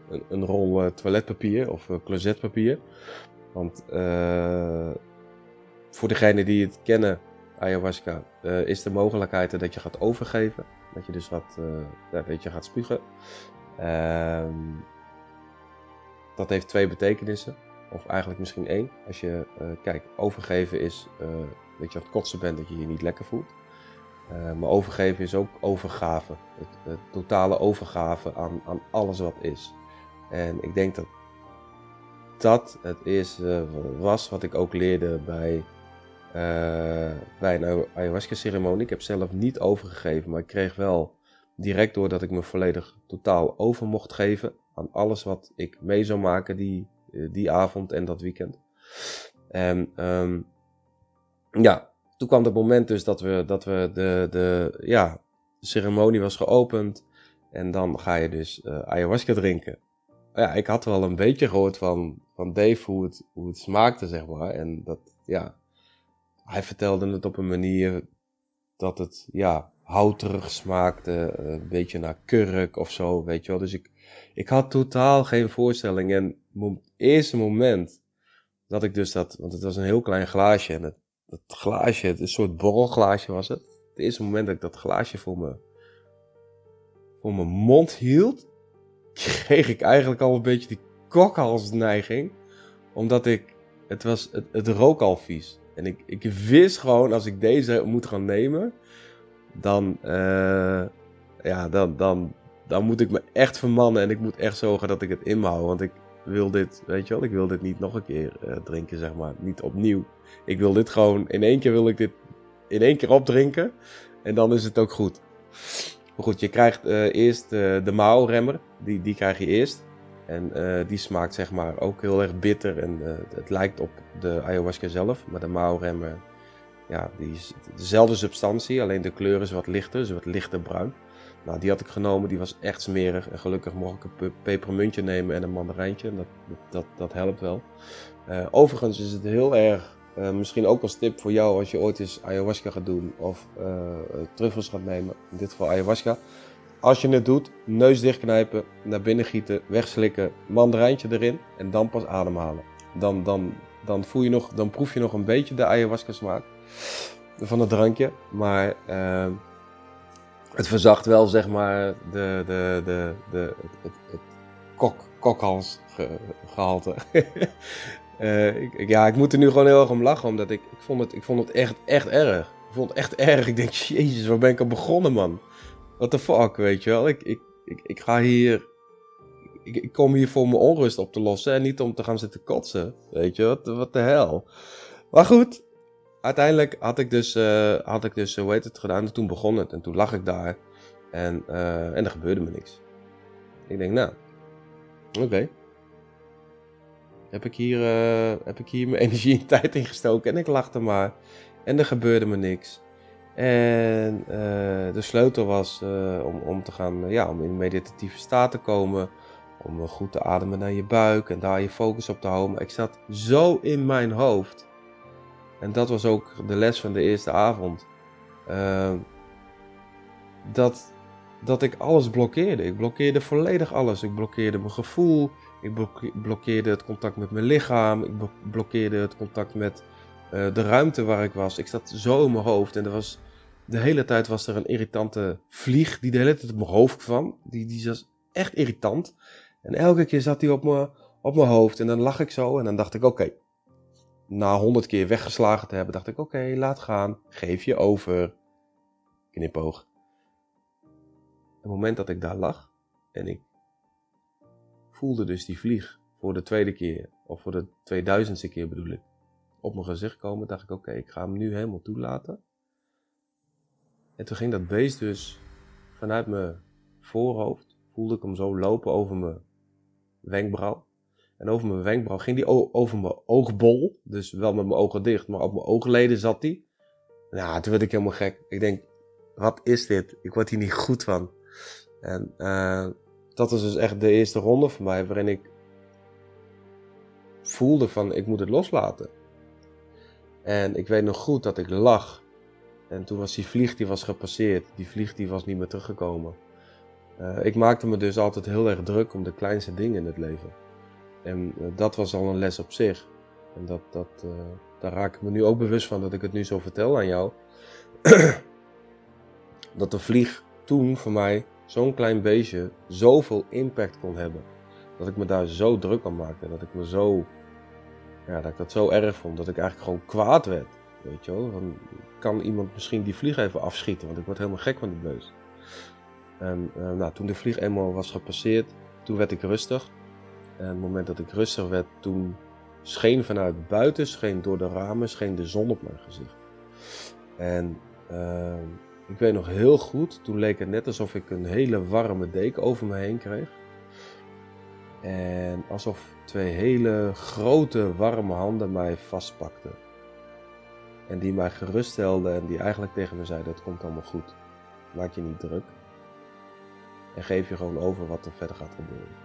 een, een, rol toiletpapier of closetpapier. Want voor degenen die het kennen, ayahuasca is de mogelijkheid dat je gaat overgeven. Dat je dus uh, dat je gaat spugen. Uh, dat heeft twee betekenissen. Of eigenlijk misschien één. Als je, uh, kijk, overgeven is dat je aan het kotsen bent, dat je je niet lekker voelt. maar overgeven is ook overgave. Het, totale overgave aan, aan alles wat is. En ik denk dat dat het eerste was wat ik ook leerde bij bij een ayahuasca-ceremonie. Ik heb zelf niet overgegeven, maar ik kreeg wel direct doordat ik me volledig totaal over mocht geven aan alles wat ik mee zou maken die, eh, die avond en dat weekend. En um, ja, toen kwam het moment dus dat we, dat we de, de, ja, de ceremonie was geopend. En dan ga je dus uh, ayahuasca drinken. Ja, ik had wel een beetje gehoord van, van Dave hoe het, hoe het smaakte, zeg maar. En dat, ja, hij vertelde het op een manier dat het, ja, houterig smaakte, eh, een beetje naar kurk of zo, weet je wel. Dus ik, ik had totaal geen voorstelling. En eerste moment dat ik dus dat, want het was een heel klein glaasje en het, dat glaasje, het een soort borrelglaasje was het. Het eerste moment dat ik dat glaasje voor me voor mijn mond hield, kreeg ik eigenlijk al een beetje die kokhalsneiging. Omdat ik, het was, het, rook al vies. En ik, ik wist gewoon, als ik deze moet gaan nemen, dan, uh, ja, dan, dan, dan moet ik me echt vermannen. En ik moet echt zorgen dat ik het inhoud. Want ik wil dit, weet je wel, ik wil dit niet nog een keer uh, drinken, zeg maar. Niet opnieuw. Ik wil dit gewoon, in één keer wil ik dit in één keer opdrinken. En dan is het ook goed. Maar goed, je krijgt uh, eerst uh, de mouwremmer. Die, die krijg je eerst. En die smaakt zeg maar ook heel erg bitter. En het lijkt op de ayahuasca zelf. Maar de mouwremmer, ja, die is dezelfde substantie. Alleen de kleur is wat lichter, dus wat lichter bruin. Nou, die had ik genomen. Die was echt smerig. En gelukkig mocht ik een pepermuntje nemen en een mandarijntje. Dat, dat, dat helpt wel. overigens is het heel erg uh, misschien ook als tip voor jou als je ooit eens ayahuasca gaat doen of uh, truffels gaat nemen, in dit geval ayahuasca. Als je het doet, neus dichtknijpen, naar binnen gieten, wegslikken, mandarijntje erin en dan pas ademhalen. Dan, dan, dan, voel je nog, dan proef je nog een beetje de ayahuasca smaak van het drankje, maar het verzacht wel zeg maar de, de, de, de, het, het, kok, kokhalsgehalte. Uh, ik, ja, ik moet er nu gewoon heel erg om lachen, omdat ik, ik, vond, het, ik vond het echt, echt erg. Ik vond het echt erg. Ik denk, jezus, waar ben ik al begonnen, man? What the fuck, weet je wel? Ik, ik, ik, ik ga hier... Ik, ik, kom hier voor mijn onrust op te lossen en niet om te gaan zitten kotsen. Weet je, wat, wat de hel. Maar goed, uiteindelijk had ik dus, uh, had ik dus hoe heet het, gedaan. En toen begon het. En toen lag ik daar. En, uh, en er gebeurde me niks. Ik denk, nou, oké. Heb ik hier, heb ik hier mijn energie en tijd in gestoken en ik lachte maar. En er gebeurde me niks. En de sleutel was om, om te gaan, ja, om in meditatieve staat te komen. Om goed te ademen naar je buik en daar je focus op te houden. Ik zat zo in mijn hoofd. En dat was ook de les van de eerste avond. dat, dat ik alles blokkeerde. Ik blokkeerde volledig alles. Ik blokkeerde mijn gevoel. Ik blokkeerde het contact met mijn lichaam. Ik blokkeerde het contact met uh, de ruimte waar ik was. Ik zat zo in mijn hoofd. En er was, de hele tijd was er een irritante vlieg die de hele tijd op mijn hoofd kwam. Die, die was echt irritant. En elke keer zat hij op mijn, op mijn hoofd. En dan lag ik zo. En dan dacht ik, oké. Na honderd keer weggeslagen te hebben, dacht ik, oké, laat gaan. Geef je over. Knipoog. Het moment dat ik daar lag en ik voelde dus die vlieg voor de tweede keer, of voor de 2000ste keer bedoel ik, op mijn gezicht komen, dacht ik: oké, ik ga hem nu helemaal toelaten. En toen ging dat beest dus vanuit mijn voorhoofd, voelde ik hem zo lopen over mijn wenkbrauw. En over mijn wenkbrauw ging die over mijn oogbol, dus wel met mijn ogen dicht, maar op mijn oogleden zat die. Nou, toen werd ik helemaal gek. Ik denk, wat is dit? Ik word hier niet goed van. En uh, dat was dus echt de eerste ronde voor mij waarin ik voelde van ik moet het loslaten. En ik weet nog goed dat ik lag. En toen was die vlieg die was gepasseerd. Die vlieg die was niet meer teruggekomen. Uh, ik maakte me dus altijd heel erg druk om de kleinste dingen in het leven. En uh, dat was al een les op zich. En dat, dat, uh, daar raak ik me nu ook bewust van dat ik het nu zo vertel aan jou. dat de vlieg toen voor mij zo'n klein beestje zoveel impact kon hebben. Dat ik me daar zo druk aan maakte. Dat ik me zo. Ja, dat ik dat zo erg vond. Dat ik eigenlijk gewoon kwaad werd. Weet je wel? Van, kan iemand misschien die vlieg even afschieten? Want ik word helemaal gek van die beest. En uh, nou, toen de vlieg eenmaal was gepasseerd, toen werd ik rustig. En op het moment dat ik rustig werd, toen scheen vanuit buiten, scheen door de ramen, scheen de zon op mijn gezicht. En uh, ik weet nog heel goed, toen leek het net alsof ik een hele warme deken over me heen kreeg. En alsof twee hele grote warme handen mij vastpakten. En die mij geruststelden en die eigenlijk tegen me zeiden: Het komt allemaal goed. Maak je niet druk. En geef je gewoon over wat er verder gaat gebeuren.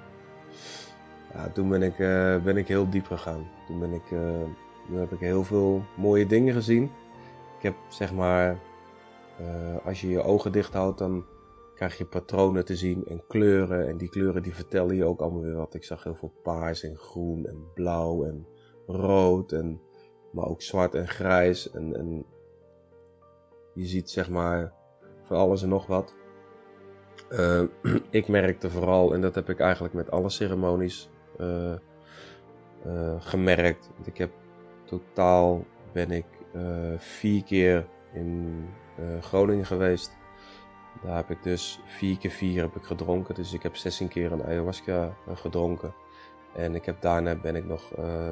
Ja, toen ben ik, uh, ben ik heel diep gegaan. Toen, ben ik, uh, toen heb ik heel veel mooie dingen gezien. Ik heb zeg maar uh, als je je ogen dicht houdt, dan krijg je patronen te zien en kleuren. En die kleuren die vertellen je ook allemaal weer wat. Ik zag heel veel paars en groen en blauw en rood. En, maar ook zwart en grijs. En, en je ziet zeg maar van alles en nog wat. Ik merkte vooral, en dat heb ik eigenlijk met alle ceremonies uh, uh, gemerkt. Ik heb totaal ben ik vier keer in Groningen geweest. Daar heb ik dus vier keer vier heb ik gedronken. Dus ik heb 16 keer een ayahuasca gedronken. En ik heb daarna ben ik nog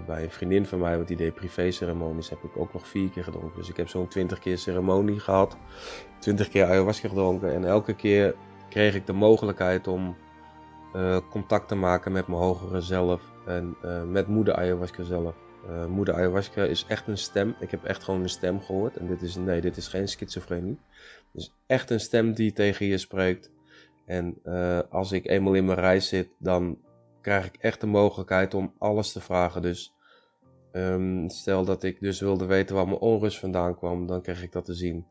bij een vriendin van mij, want die deed privé-ceremonies, heb ik ook nog vier keer gedronken. Dus ik heb zo'n 20 keer ceremonie gehad, 20 keer ayahuasca gedronken. En elke keer kreeg ik de mogelijkheid om contact te maken met mijn hogere zelf en uh, met moeder ayahuasca zelf. Uh, moeder ayahuasca is echt een stem. Ik heb echt gewoon een stem gehoord. En dit is, nee, dit is geen schizofrenie. Het is echt een stem die tegen je spreekt. En als ik eenmaal in mijn reis zit, dan krijg ik echt de mogelijkheid om alles te vragen. Dus um, stel dat ik dus wilde weten waar mijn onrust vandaan kwam, dan kreeg ik dat te zien.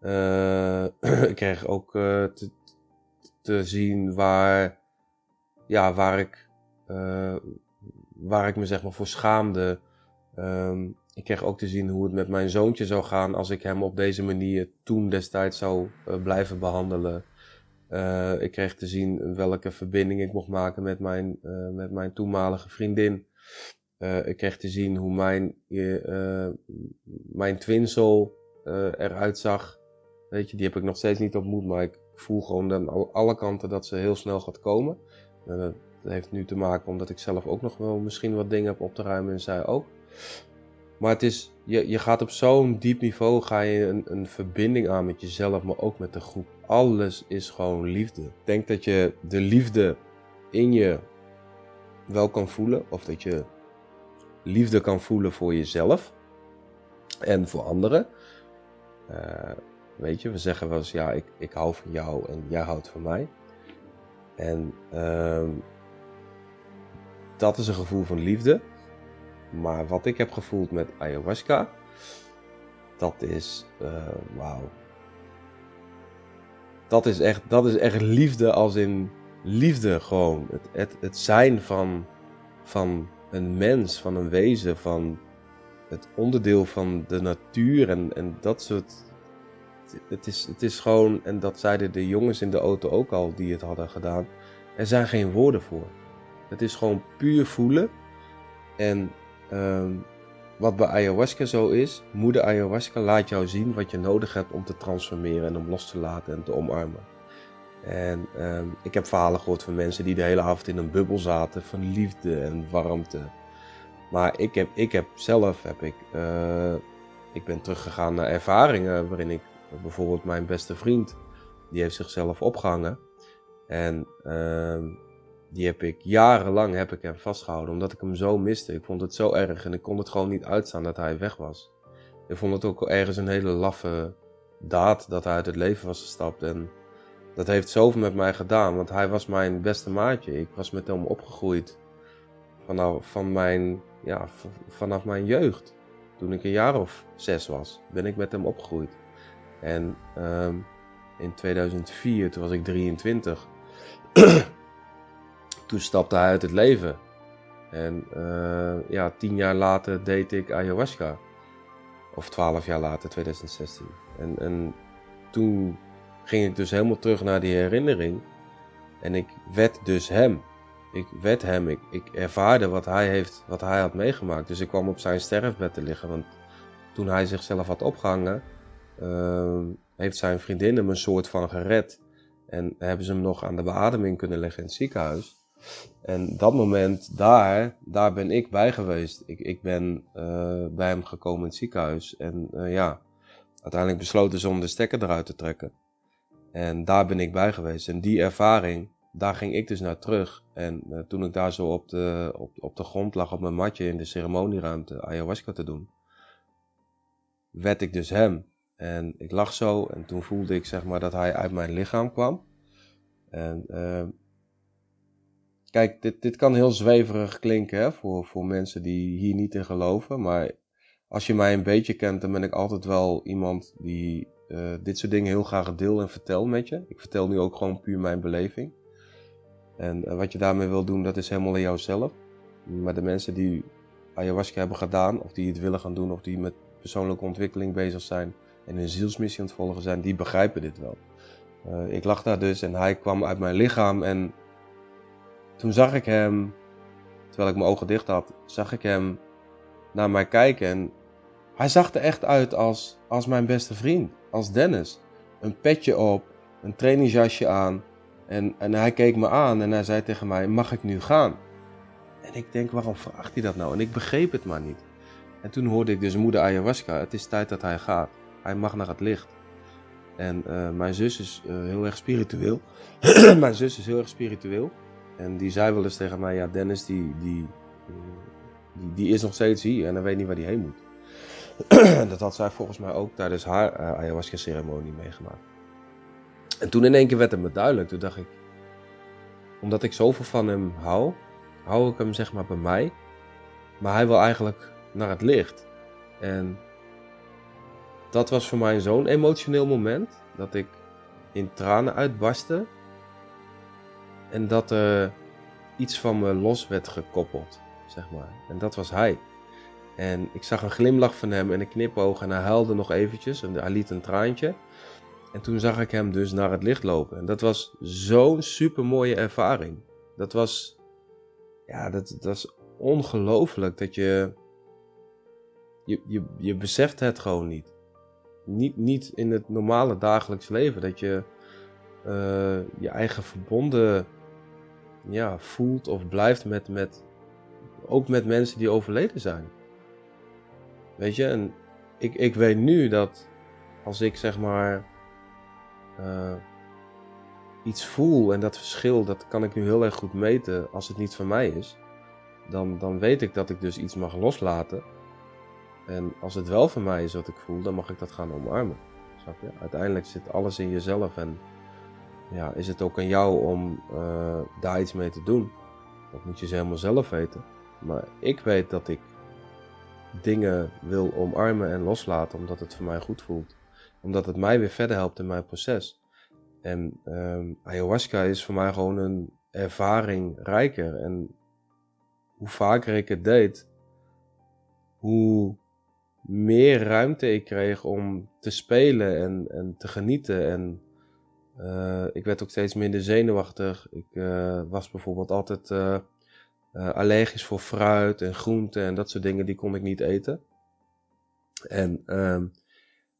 ik kreeg ook te zien waar, ja, waar, ik, uh, waar ik me zeg maar voor schaamde. Um, ik kreeg ook te zien hoe het met mijn zoontje zou gaan als ik hem op deze manier toen destijds zou uh, blijven behandelen. Uh, ik kreeg te zien welke verbinding ik mocht maken met mijn, met mijn toenmalige vriendin. ik kreeg te zien hoe mijn, mijn twinsel eruit zag. Weet je, die heb ik nog steeds niet ontmoet, maar ik voel gewoon aan alle kanten dat ze heel snel gaat komen. Dat heeft nu te maken omdat ik zelf ook nog wel misschien wat dingen heb op te ruimen en zij ook. Maar het is, je, je gaat op zo'n diep niveau ga je een, een verbinding aan met jezelf, maar ook met de groep. Alles is gewoon liefde. Ik denk dat je de liefde in je wel kan voelen, of dat je liefde kan voelen voor jezelf en voor anderen. Uh, Weet je, we zeggen wel eens, ja, ik, ik hou van jou en jij houdt van mij. En uh, dat is een gevoel van liefde. Maar wat ik heb gevoeld met ayahuasca, dat is, uh, wauw. Dat is, echt, dat is echt liefde als in liefde gewoon. Het, het, het zijn van, van een mens, van een wezen, van het onderdeel van de natuur en, en dat soort het, is, het is gewoon, en dat zeiden de jongens in de auto ook al die het hadden gedaan, er zijn geen woorden voor. Het is gewoon puur voelen. En ehm, wat bij ayahuasca zo is, moeder ayahuasca laat jou zien wat je nodig hebt om te transformeren en om los te laten en te omarmen. En ehm, ik heb verhalen gehoord van mensen die de hele avond in een bubbel zaten van liefde en warmte. Maar ik heb, ik heb zelf, heb ik, uh, ik ben teruggegaan naar ervaringen waarin ik bijvoorbeeld mijn beste vriend, die heeft zichzelf opgehangen. En uh, die heb ik jarenlang heb ik hem vastgehouden, omdat ik hem zo miste. Ik vond het zo erg en ik kon het gewoon niet uitstaan dat hij weg was. Ik vond het ook ergens een hele laffe daad dat hij uit het leven was gestapt. En dat heeft zoveel met mij gedaan, want hij was mijn beste maatje. Ik was met hem opgegroeid vanaf, van mijn, ja, vanaf mijn jeugd. Toen ik een jaar of zes was, ben ik met hem opgegroeid. En um, in 2004, toen was ik 23, toen stapte hij uit het leven. En uh, ja, tien jaar later deed ik ayahuasca. Of twaalf jaar later, 2016. En, en toen ging ik dus helemaal terug naar die herinnering. En ik werd dus hem. Ik werd hem. Ik, ik ervaarde wat hij, heeft, wat hij had meegemaakt. Dus ik kwam op zijn sterfbed te liggen. Want toen hij zichzelf had opgehangen, uh, heeft zijn vriendin hem een soort van gered. En hebben ze hem nog aan de beademing kunnen leggen in het ziekenhuis. En dat moment, daar, daar ben ik bij geweest. Ik, ik ben uh, bij hem gekomen in het ziekenhuis. En uh, ja, uiteindelijk besloten ze om de stekker eruit te trekken. En daar ben ik bij geweest. En die ervaring, daar ging ik dus naar terug. En uh, toen ik daar zo op de, op, op de grond lag op mijn matje in de ceremonieruimte ayahuasca te doen, werd ik dus hem. En ik lag zo en toen voelde ik zeg maar dat hij uit mijn lichaam kwam. En uh, kijk, dit, dit kan heel zweverig klinken hè, voor, voor mensen die hier niet in geloven. Maar als je mij een beetje kent, dan ben ik altijd wel iemand die uh, dit soort dingen heel graag deel en vertel met je. Ik vertel nu ook gewoon puur mijn beleving. En uh, wat je daarmee wil doen, dat is helemaal aan jouzelf. Maar de mensen die ayahuasca hebben gedaan, of die het willen gaan doen, of die met persoonlijke ontwikkeling bezig zijn, en een zielsmissie aan het volgen zijn, die begrijpen dit wel. Eh, ik lag daar dus en hij kwam uit mijn lichaam en toen zag ik hem, terwijl ik mijn ogen dicht had, zag ik hem naar mij kijken en hij zag er echt uit als, als mijn beste vriend, als Dennis. Een petje op, een trainingsjasje aan en, en hij keek me aan en hij zei tegen mij, mag ik nu gaan? En ik denk, waarom vraagt hij dat nou? En ik begreep het maar niet. En toen hoorde ik dus moeder ayahuasca, het is tijd dat hij gaat. Hij mag naar het licht. En uh, mijn zus is uh, heel erg spiritueel. mijn zus is heel erg spiritueel. En die zei wel eens tegen mij, ja Dennis die, die, die, die is nog steeds hier en hij weet niet waar hij heen moet. dat had zij volgens mij ook tijdens haar uh, ayahuasca ceremonie meegemaakt. En toen in één keer werd het me duidelijk. Toen dacht ik, omdat ik zoveel van hem hou, hou ik hem zeg maar bij mij. Maar hij wil eigenlijk naar het licht. En dat was voor mij zo'n emotioneel moment. Dat ik in tranen uitbarstte. En dat er iets van me los werd gekoppeld, zeg maar. En dat was hij. En ik zag een glimlach van hem en een knipoog en hij huilde nog eventjes. En hij liet een traantje. En toen zag ik hem dus naar het licht lopen. En dat was zo'n super mooie ervaring. Dat was, ja, dat, dat was ongelooflijk dat je, je, je, je beseft het gewoon niet. Niet. Niet in het normale dagelijks leven. Dat je uh, je eigen verbonden ja, voelt of blijft met, met, ook met mensen die overleden zijn. Weet je, en ik, ik weet nu dat als ik zeg maar uh, iets voel en dat verschil, dat kan ik nu heel erg goed meten als het niet van mij is, dan, dan weet ik dat ik dus iets mag loslaten. En als het wel van mij is wat ik voel, dan mag ik dat gaan omarmen. Snap je? Uiteindelijk zit alles in jezelf en ja, is het ook aan jou om uh, daar iets mee te doen. Dat moet je ze helemaal zelf weten. Maar ik weet dat ik dingen wil omarmen en loslaten omdat het voor mij goed voelt omdat het mij weer verder helpt in mijn proces. En um, ayahuasca is voor mij gewoon een ervaring rijker. En hoe vaker ik het deed, hoe meer ruimte ik kreeg om te spelen en, en te genieten. En uh, ik werd ook steeds minder zenuwachtig. Ik uh, was bijvoorbeeld altijd uh, allergisch voor fruit en groenten en dat soort dingen, die kon ik niet eten. En um,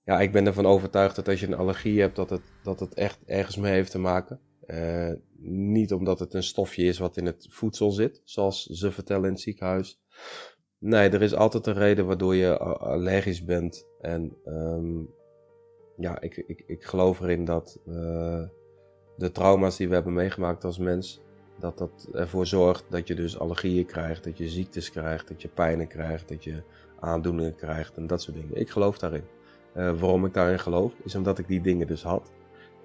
ja, ik ben ervan overtuigd dat als je een allergie hebt, dat het, dat het echt ergens mee heeft te maken. Niet omdat het een stofje is wat in het voedsel zit, zoals ze vertellen in het ziekenhuis. Nee, er is altijd een reden waardoor je allergisch bent. En um, ja, ik, ik, ik geloof erin dat uh, de trauma's die we hebben meegemaakt als mens, dat dat ervoor zorgt dat je dus allergieën krijgt, dat je ziektes krijgt, dat je pijnen krijgt, dat je aandoeningen krijgt en dat soort dingen. Ik geloof daarin. Uh, waarom ik daarin geloof, is omdat ik die dingen dus had.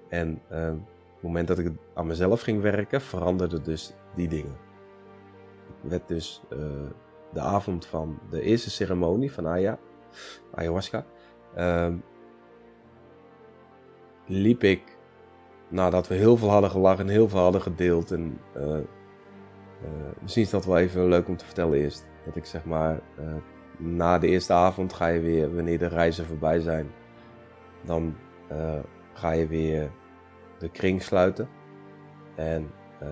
En op het moment dat ik aan mezelf ging werken, veranderden dus die dingen. Ik werd dus uh, de avond van de eerste ceremonie van Aya, ayahuasca, ehm, liep ik, nadat we heel veel hadden gelachen en heel veel hadden gedeeld. En misschien is dat wel even leuk om te vertellen eerst. Dat ik zeg maar na de eerste avond ga je weer, wanneer de reizen voorbij zijn, dan ga je weer de kring sluiten. En uh,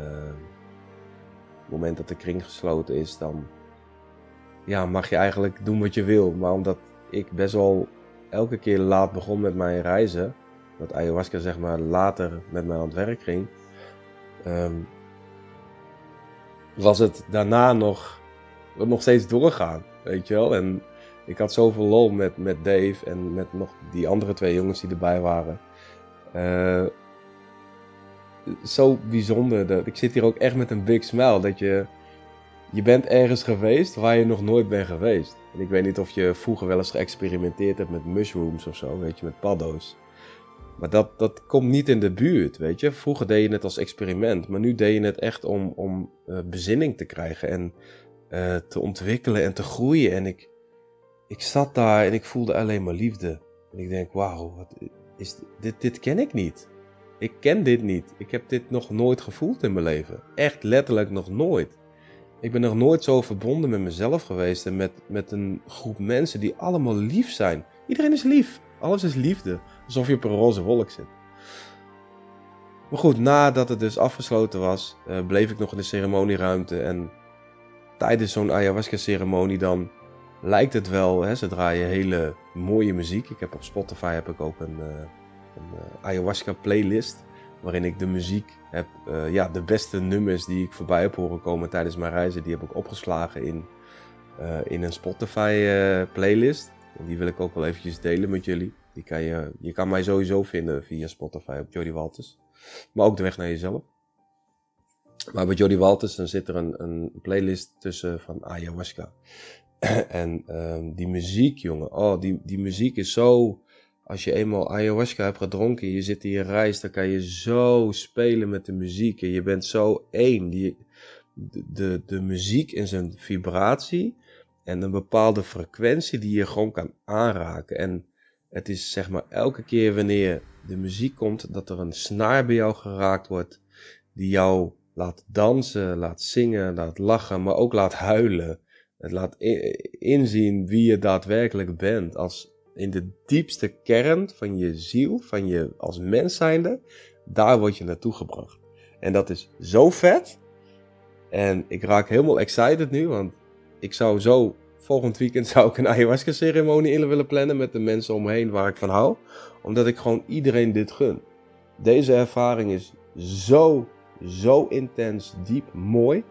op het moment dat de kring gesloten is, dan ja, mag je eigenlijk doen wat je wil. Maar omdat ik best wel elke keer laat begon met mijn reizen, dat ayahuasca zeg maar later met mij aan het werk ging, um, was het daarna nog, nog steeds doorgaan. Weet je wel? En ik had zoveel lol met, met Dave en met nog die andere twee jongens die erbij waren. Uh, zo bijzonder. Dat, ik zit hier ook echt met een big smile. Dat je, je bent ergens geweest waar je nog nooit bent geweest. En ik weet niet of je vroeger wel eens geëxperimenteerd hebt met mushrooms of zo, weet je, met paddo's. Maar dat, dat komt niet in de buurt, weet je. Vroeger deed je het als experiment, maar nu deed je het echt om, om uh, bezinning te krijgen. En uh, te ontwikkelen en te groeien. En ik, ik zat daar en ik voelde alleen maar liefde. En ik denk, wauw, wat is dit, dit ken ik niet. Ik ken dit niet. Ik heb dit nog nooit gevoeld in mijn leven. Echt letterlijk nog nooit. Ik ben nog nooit zo verbonden met mezelf geweest en met, met een groep mensen die allemaal lief zijn. Iedereen is lief. Alles is liefde. Alsof je op een roze wolk zit. Maar goed, nadat het dus afgesloten was, uh, bleef ik nog in de ceremonieruimte. En tijdens zo'n ayahuasca-ceremonie dan lijkt het wel, hè, ze draaien hele mooie muziek. Ik heb op Spotify heb ik ook een, uh, een ayahuasca-playlist. Waarin ik de muziek heb, ja, de beste nummers die ik voorbij heb horen komen tijdens mijn reizen, die heb ik opgeslagen in, in een Spotify-playlist. En die wil ik ook wel eventjes delen met jullie. Die kan je, je kan mij sowieso vinden via Spotify op Jody Walters. Maar ook de weg naar jezelf. Maar bij Jody Walters dan zit er een, een playlist tussen van ayahuasca. en um, die muziek, jongen. Oh, die, die muziek is zo. Als je eenmaal ayahuasca hebt gedronken, je zit in je reis, dan kan je zo spelen met de muziek. En je bent zo één. Die, de, de, de muziek in zijn vibratie en een bepaalde frequentie die je gewoon kan aanraken. En het is zeg maar elke keer wanneer de muziek komt, dat er een snaar bij jou geraakt wordt, die jou laat dansen, laat zingen, laat lachen, maar ook laat huilen. Het laat inzien wie je daadwerkelijk bent. Als in de diepste kern van je ziel, van je als mens zijnde, daar word je naartoe gebracht. En dat is zo vet. En ik raak helemaal excited nu, want ik zou zo volgend weekend zou ik een ayahuasca ceremonie in willen plannen met de mensen om me waar ik van hou. Omdat ik gewoon iedereen dit gun. Deze ervaring is zo, zo intens, diep, mooi.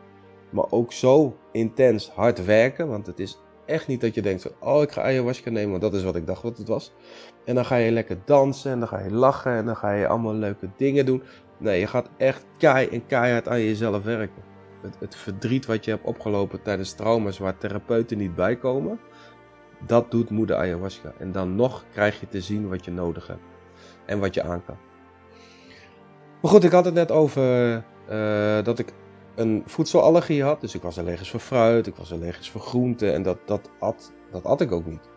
Maar ook zo intens hard werken. Want het is echt niet dat je denkt van, oh ik ga ayahuasca nemen, want dat is wat ik dacht wat het was. En dan ga je lekker dansen en dan ga je lachen en dan ga je allemaal leuke dingen doen. Nee, je gaat echt kei en keihard aan jezelf werken het, het verdriet wat je hebt opgelopen tijdens trauma's waar therapeuten niet bij komen, dat doet moeder ayahuasca. En dan nog krijg je te zien wat je nodig hebt en wat je aan kan. Maar goed, ik had het net over uh, dat ik een voedselallergie had. Dus ik was allergisch voor fruit, ik was allergisch voor groenten. En dat, dat, at, dat at ik ook niet.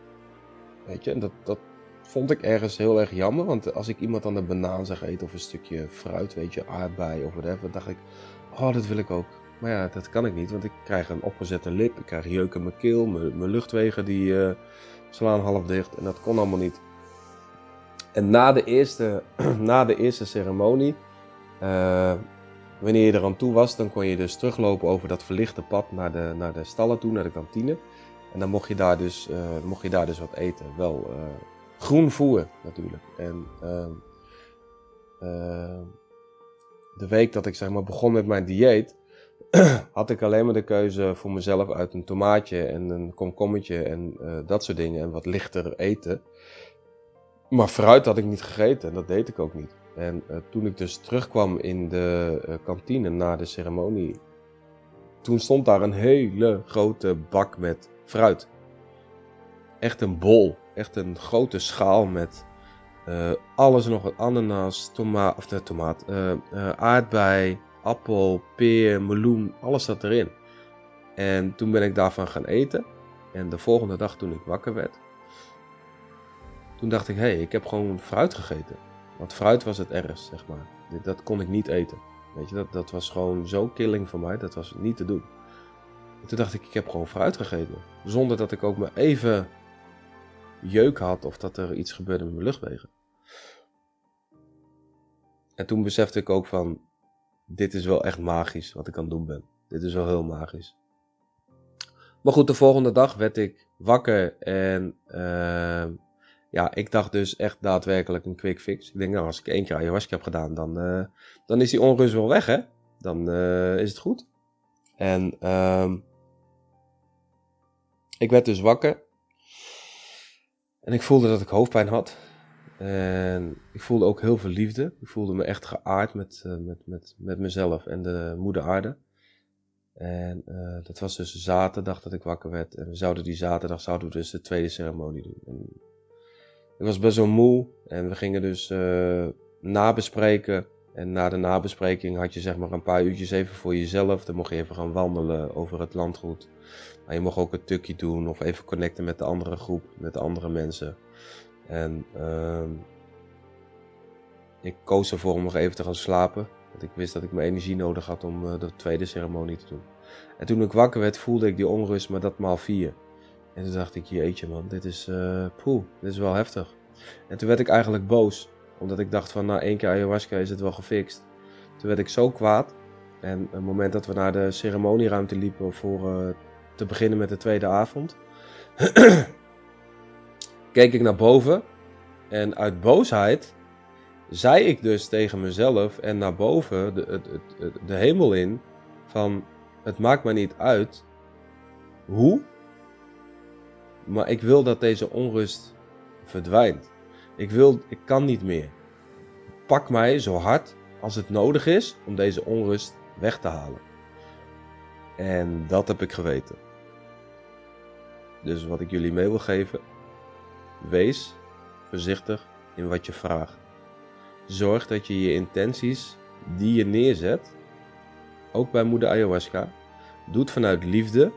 Weet je, en dat, dat vond ik ergens heel erg jammer. Want als ik iemand aan de banaan zag eten of een stukje fruit, weet je, aardbei of whatever, dacht ik, oh, dat wil ik ook. Maar ja, dat kan ik niet, want ik krijg een opgezette lip, ik krijg jeuk in mijn keel, mijn, luchtwegen die uh, slaan half dicht en dat kon allemaal niet. En na de eerste, na de eerste ceremonie, uh, wanneer je er aan toe was, dan kon je dus teruglopen over dat verlichte pad naar de, naar de stallen toe, naar de kantine. En dan mocht je daar dus, uh, mocht je daar dus wat eten. Wel groen voer natuurlijk. En ehm, de week dat ik zeg maar begon met mijn dieet, had ik alleen maar de keuze voor mezelf uit een tomaatje en een komkommetje en uh, dat soort dingen en wat lichter eten. Maar fruit had ik niet gegeten en dat deed ik ook niet. En uh, toen ik dus terugkwam in de uh, kantine na de ceremonie, toen stond daar een hele grote bak met fruit. Echt een bol, echt een grote schaal met alles nog, ananas, tomaat, of de tomaat, aardbei, appel, peer, meloen, alles zat erin. En toen ben ik daarvan gaan eten. En de volgende dag toen ik wakker werd, toen dacht ik, hé, hey, ik heb gewoon fruit gegeten. Want fruit was het ergst, zeg maar. Dat kon ik niet eten. Weet je, dat, dat was gewoon zo killing voor mij, dat was niet te doen. En toen dacht ik, ik heb gewoon fruit gegeten. Zonder dat ik ook maar even jeuk had of dat er iets gebeurde met mijn luchtwegen. En toen besefte ik ook van, dit is wel echt magisch wat ik aan het doen ben. Dit is wel heel magisch. Maar goed, de volgende dag werd ik wakker en uh, ja, ik dacht dus echt daadwerkelijk een quick fix. Ik denk, nou, als ik één keer ayahuasca heb gedaan, dan, uh, dan is die onrust wel weg, hè? Dan uh, is het goed. En uh, ik werd dus wakker. En ik voelde dat ik hoofdpijn had. En ik voelde ook heel veel liefde. Ik voelde me echt geaard met, uh, met, met, met mezelf en de moeder aarde. En dat was dus zaterdag dat ik wakker werd. En we zouden die zaterdag zouden we dus de tweede ceremonie doen. En ik was best wel moe. En we gingen dus uh, nabespreken. En na de nabespreking had je zeg maar een paar uurtjes even voor jezelf. Dan mocht je even gaan wandelen over het landgoed. Maar je mocht ook een tukje doen of even connecten met de andere groep, met de andere mensen. En uh, ik koos ervoor om nog even te gaan slapen. Want ik wist dat ik mijn energie nodig had om uh, de tweede ceremonie te doen. En toen ik wakker werd, voelde ik die onrust, maar dat maal vier. En toen dacht ik, jeetje man, dit is, uh, poeh, dit is wel heftig. En toen werd ik eigenlijk boos. Omdat ik dacht van, na één keer ayahuasca is het wel gefixt. Toen werd ik zo kwaad. En op het moment dat we naar de ceremonieruimte liepen voor uh, te beginnen met de tweede avond, keek ik naar boven. En uit boosheid zei ik dus tegen mezelf en naar boven, de, de, de, de hemel in, van het maakt me niet uit hoe, maar ik wil dat deze onrust verdwijnt. Ik, wil, ik kan niet meer. Pak mij zo hard als het nodig is om deze onrust weg te halen. En dat heb ik geweten. Dus wat ik jullie mee wil geven, wees voorzichtig in wat je vraagt. Zorg dat je je intenties die je neerzet, ook bij moeder ayahuasca, doet vanuit liefde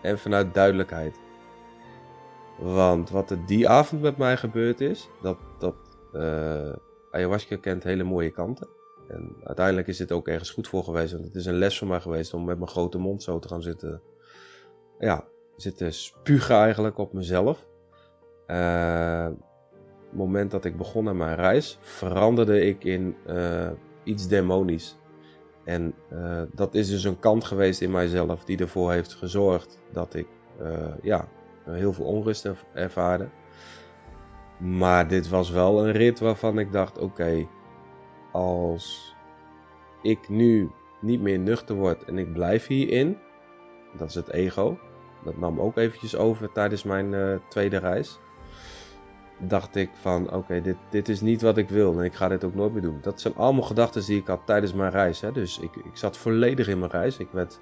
en vanuit duidelijkheid. Want wat er die avond met mij gebeurd is, dat, dat uh, ayahuasca kent hele mooie kanten. En uiteindelijk is dit ook ergens goed voor geweest. Want het is een les voor mij geweest om met mijn grote mond zo te gaan zitten. Ja, zitten spugen eigenlijk op mezelf. Uh, het moment dat ik begon aan mijn reis, veranderde ik in uh, iets demonisch. En dat is dus een kant geweest in mijzelf die ervoor heeft gezorgd dat ik ja, heel veel onrust ervaarde. Maar dit was wel een rit waarvan ik dacht: oké, als ik nu niet meer nuchter word en ik blijf hierin, dat is het ego, dat nam ook eventjes over tijdens mijn uh, tweede reis. Dacht ik van oké, dit, dit is niet wat ik wil en ik ga dit ook nooit meer doen. Dat zijn allemaal gedachten die ik had tijdens mijn reis. Hè. Dus ik, ik zat volledig in mijn reis. Ik, werd,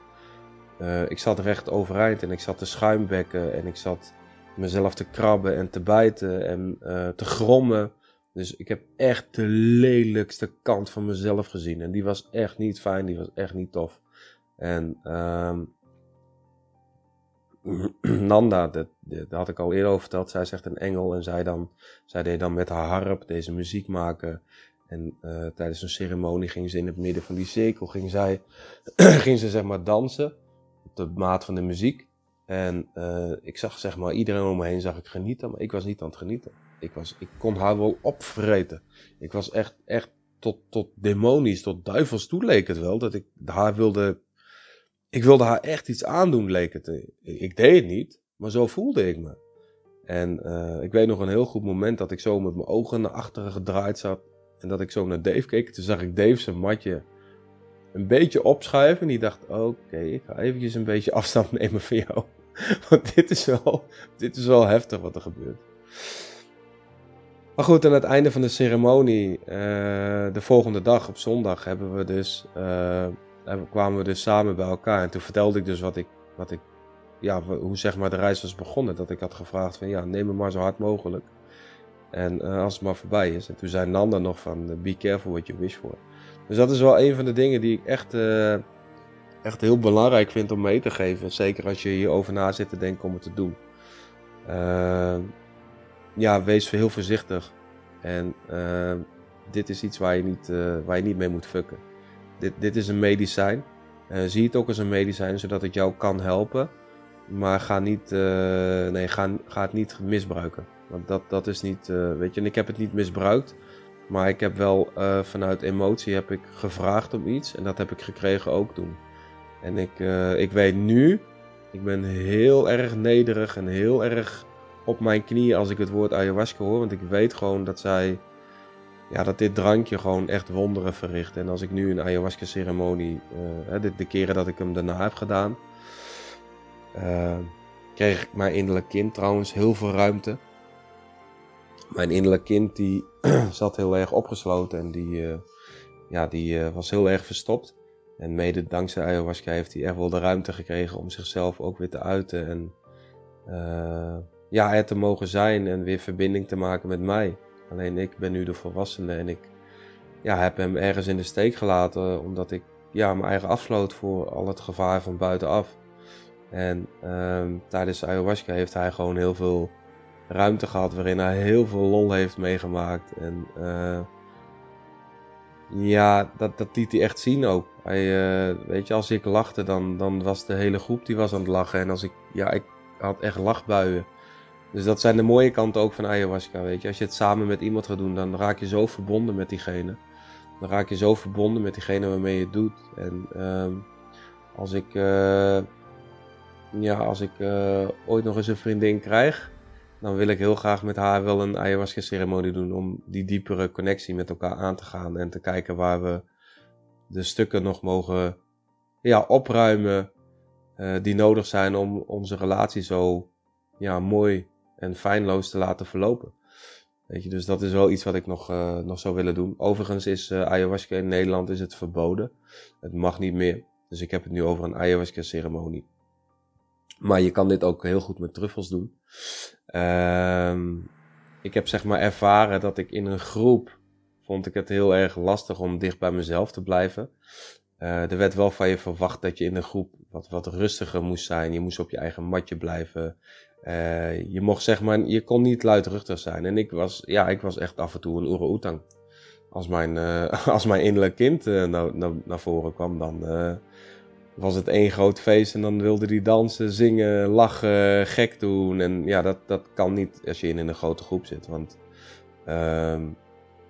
uh, ik zat recht overeind en ik zat te schuimbekken en ik zat mezelf te krabben en te bijten en uh, te grommen. Dus ik heb echt de lelijkste kant van mezelf gezien. En die was echt niet fijn, die was echt niet tof. En um, Nanda, dat, had ik al eerder over verteld, zij zegt een engel en zij, dan, zij deed dan met haar harp deze muziek maken. En uh, tijdens een ceremonie ging ze in het midden van die cirkel, ging, zij, ging ze zeg maar dansen op de maat van de muziek. En uh, ik zag zeg maar iedereen om me heen zag ik genieten, maar ik was niet aan het genieten. Ik, was, ik kon haar wel opvreten. Ik was echt, echt tot, tot demonisch, tot duivels toe leek het wel. Dat ik haar wilde. Ik wilde haar echt iets aandoen, leek het. Ik deed het niet, maar zo voelde ik me. En uh, ik weet nog een heel goed moment dat ik zo met mijn ogen naar achteren gedraaid zat. En dat ik zo naar Dave keek. Toen zag ik Dave zijn matje een beetje opschuiven. En die dacht: Oké, ik ga eventjes een beetje afstand nemen van jou. Want dit is wel, dit is wel heftig wat er gebeurt. Maar goed, aan het einde van de ceremonie, uh, de volgende dag op zondag, hebben we dus, uh, kwamen we dus samen bij elkaar. En toen vertelde ik dus wat ik, wat ik, ja, hoe zeg maar de reis was begonnen. Dat ik had gevraagd van ja, neem me maar zo hard mogelijk. En uh, als het maar voorbij is. En toen zei Nanda nog van be careful what you wish for. Dus dat is wel een van de dingen die ik echt, echt heel belangrijk vind om mee te geven. Zeker als je hierover na zit te denken om het te doen ja, wees heel voorzichtig. En uh, dit is iets waar je, niet, uh, waar je niet mee moet fucken. Dit, dit is een medicijn. Uh, zie het ook als een medicijn, zodat het jou kan helpen. Maar ga, niet, nee, ga, ga het niet misbruiken. Want dat, dat is niet, weet je, en ik heb het niet misbruikt. Maar ik heb wel vanuit emotie heb ik gevraagd om iets. En dat heb ik gekregen ook toen. En ik, ik weet nu, ik ben heel erg nederig en heel erg op mijn knieën als ik het woord ayahuasca hoor. Want ik weet gewoon dat zij. Ja, dat dit drankje gewoon echt wonderen verricht. En als ik nu een ayahuasca ceremonie. Uh, de, keren dat ik hem daarna heb gedaan. Kreeg ik mijn innerlijk kind trouwens heel veel ruimte. Mijn innerlijk kind die zat heel erg opgesloten en die, uh, ja, die was heel erg verstopt. En mede dankzij ayahuasca heeft hij echt wel de ruimte gekregen om zichzelf ook weer te uiten. En ja, er te mogen zijn en weer verbinding te maken met mij. Alleen ik ben nu de volwassene en ik ja, heb hem ergens in de steek gelaten omdat ik ja, mijn eigen afsloot voor al het gevaar van buitenaf. En uh, tijdens ayahuasca heeft hij gewoon heel veel ruimte gehad waarin hij heel veel lol heeft meegemaakt. En uh, ja, dat, dat liet hij echt zien ook. Hij, uh, weet je, als ik lachte, dan, dan was de hele groep die was aan het lachen. En als ik, ja, ik had echt lachbuien. Dus dat zijn de mooie kanten ook van ayahuasca, weet je. Als je het samen met iemand gaat doen, dan raak je zo verbonden met diegene. dan raak je zo verbonden met diegene waarmee je het doet. En ehm, als ik, eh, ja, als ik eh, ooit nog eens een vriendin krijg, dan wil ik heel graag met haar wel een ayahuasca ceremonie doen om die diepere connectie met elkaar aan te gaan en te kijken waar we de stukken nog mogen ja, opruimen uh, die nodig zijn om onze relatie zo ja, mooi en fijnloos te laten verlopen. Weet je, dus dat is wel iets wat ik nog, uh, nog zou willen doen. Overigens is uh, ayahuasca in Nederland is het verboden. Het mag niet meer. Dus ik heb het nu over een ayahuasca ceremonie. Maar je kan dit ook heel goed met truffels doen. Ehm, ik heb zeg maar ervaren dat ik in een groep vond ik het heel erg lastig om dicht bij mezelf te blijven. Uh, er werd wel van je verwacht dat je in een groep wat, wat rustiger moest zijn. Je moest op je eigen matje blijven. Uh, je mocht zeg maar, je kon niet luidruchtig zijn. En ik was, ja, ik was echt af en toe een oerang Als mijn, uh, als mijn innerlijk kind naar, naar, naar voren kwam, dan was het één groot feest. En dan wilde die dansen, zingen, lachen, gek doen. En ja, dat, dat kan niet als je in, een grote groep zit. Want ehm,